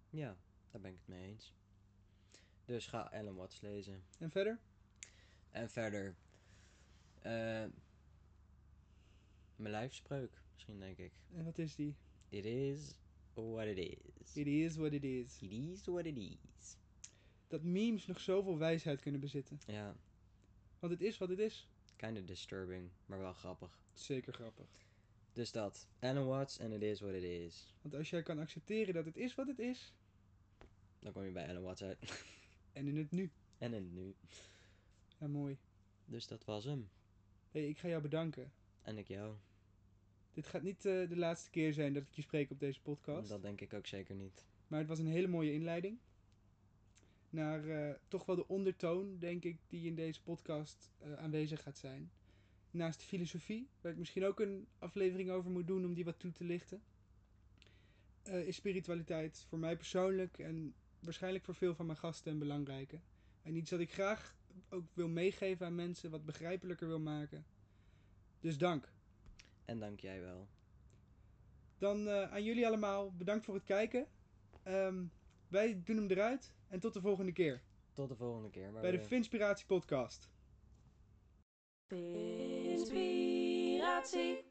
Ja, daar ben ik het mee eens. Dus ga Alan Watts lezen. En verder? En verder. eh mijn lijfspreuk, misschien denk ik. En wat is die? It is what it is. It is what it is. It is what it is. Dat memes nog zoveel wijsheid kunnen bezitten. Ja, Want het is wat het is. kinda disturbing, maar wel grappig. Zeker grappig. Dus dat. Alan Watts and it is what it is. Want als jij kan accepteren dat het is wat het is, Dan kom je bij Alan Watts uit. en in het nu. en in het nu. Ja, mooi. Dus dat was hem. hey, ik ga jou bedanken. En ik jou. Dit gaat niet eh, de laatste keer zijn dat ik je spreek op deze podcast. Dat denk ik ook zeker niet. Maar het was een hele mooie inleiding. Naar eh, toch wel de ondertoon, denk ik, die in deze podcast eh, aanwezig gaat zijn. Naast filosofie, waar ik misschien ook een aflevering over moet doen om die wat toe te lichten. eh, is spiritualiteit voor mij persoonlijk en waarschijnlijk voor veel van mijn gasten een belangrijke. En iets dat ik graag ook wil meegeven aan mensen, wat begrijpelijker wil maken. Dus dank. En dank jij wel. Dan eh, aan jullie allemaal bedankt voor het kijken. Ehm, wij doen hem eruit en tot de volgende keer Tot de volgende keer. maar bij de Finspiratie Podcast. Inspiratie.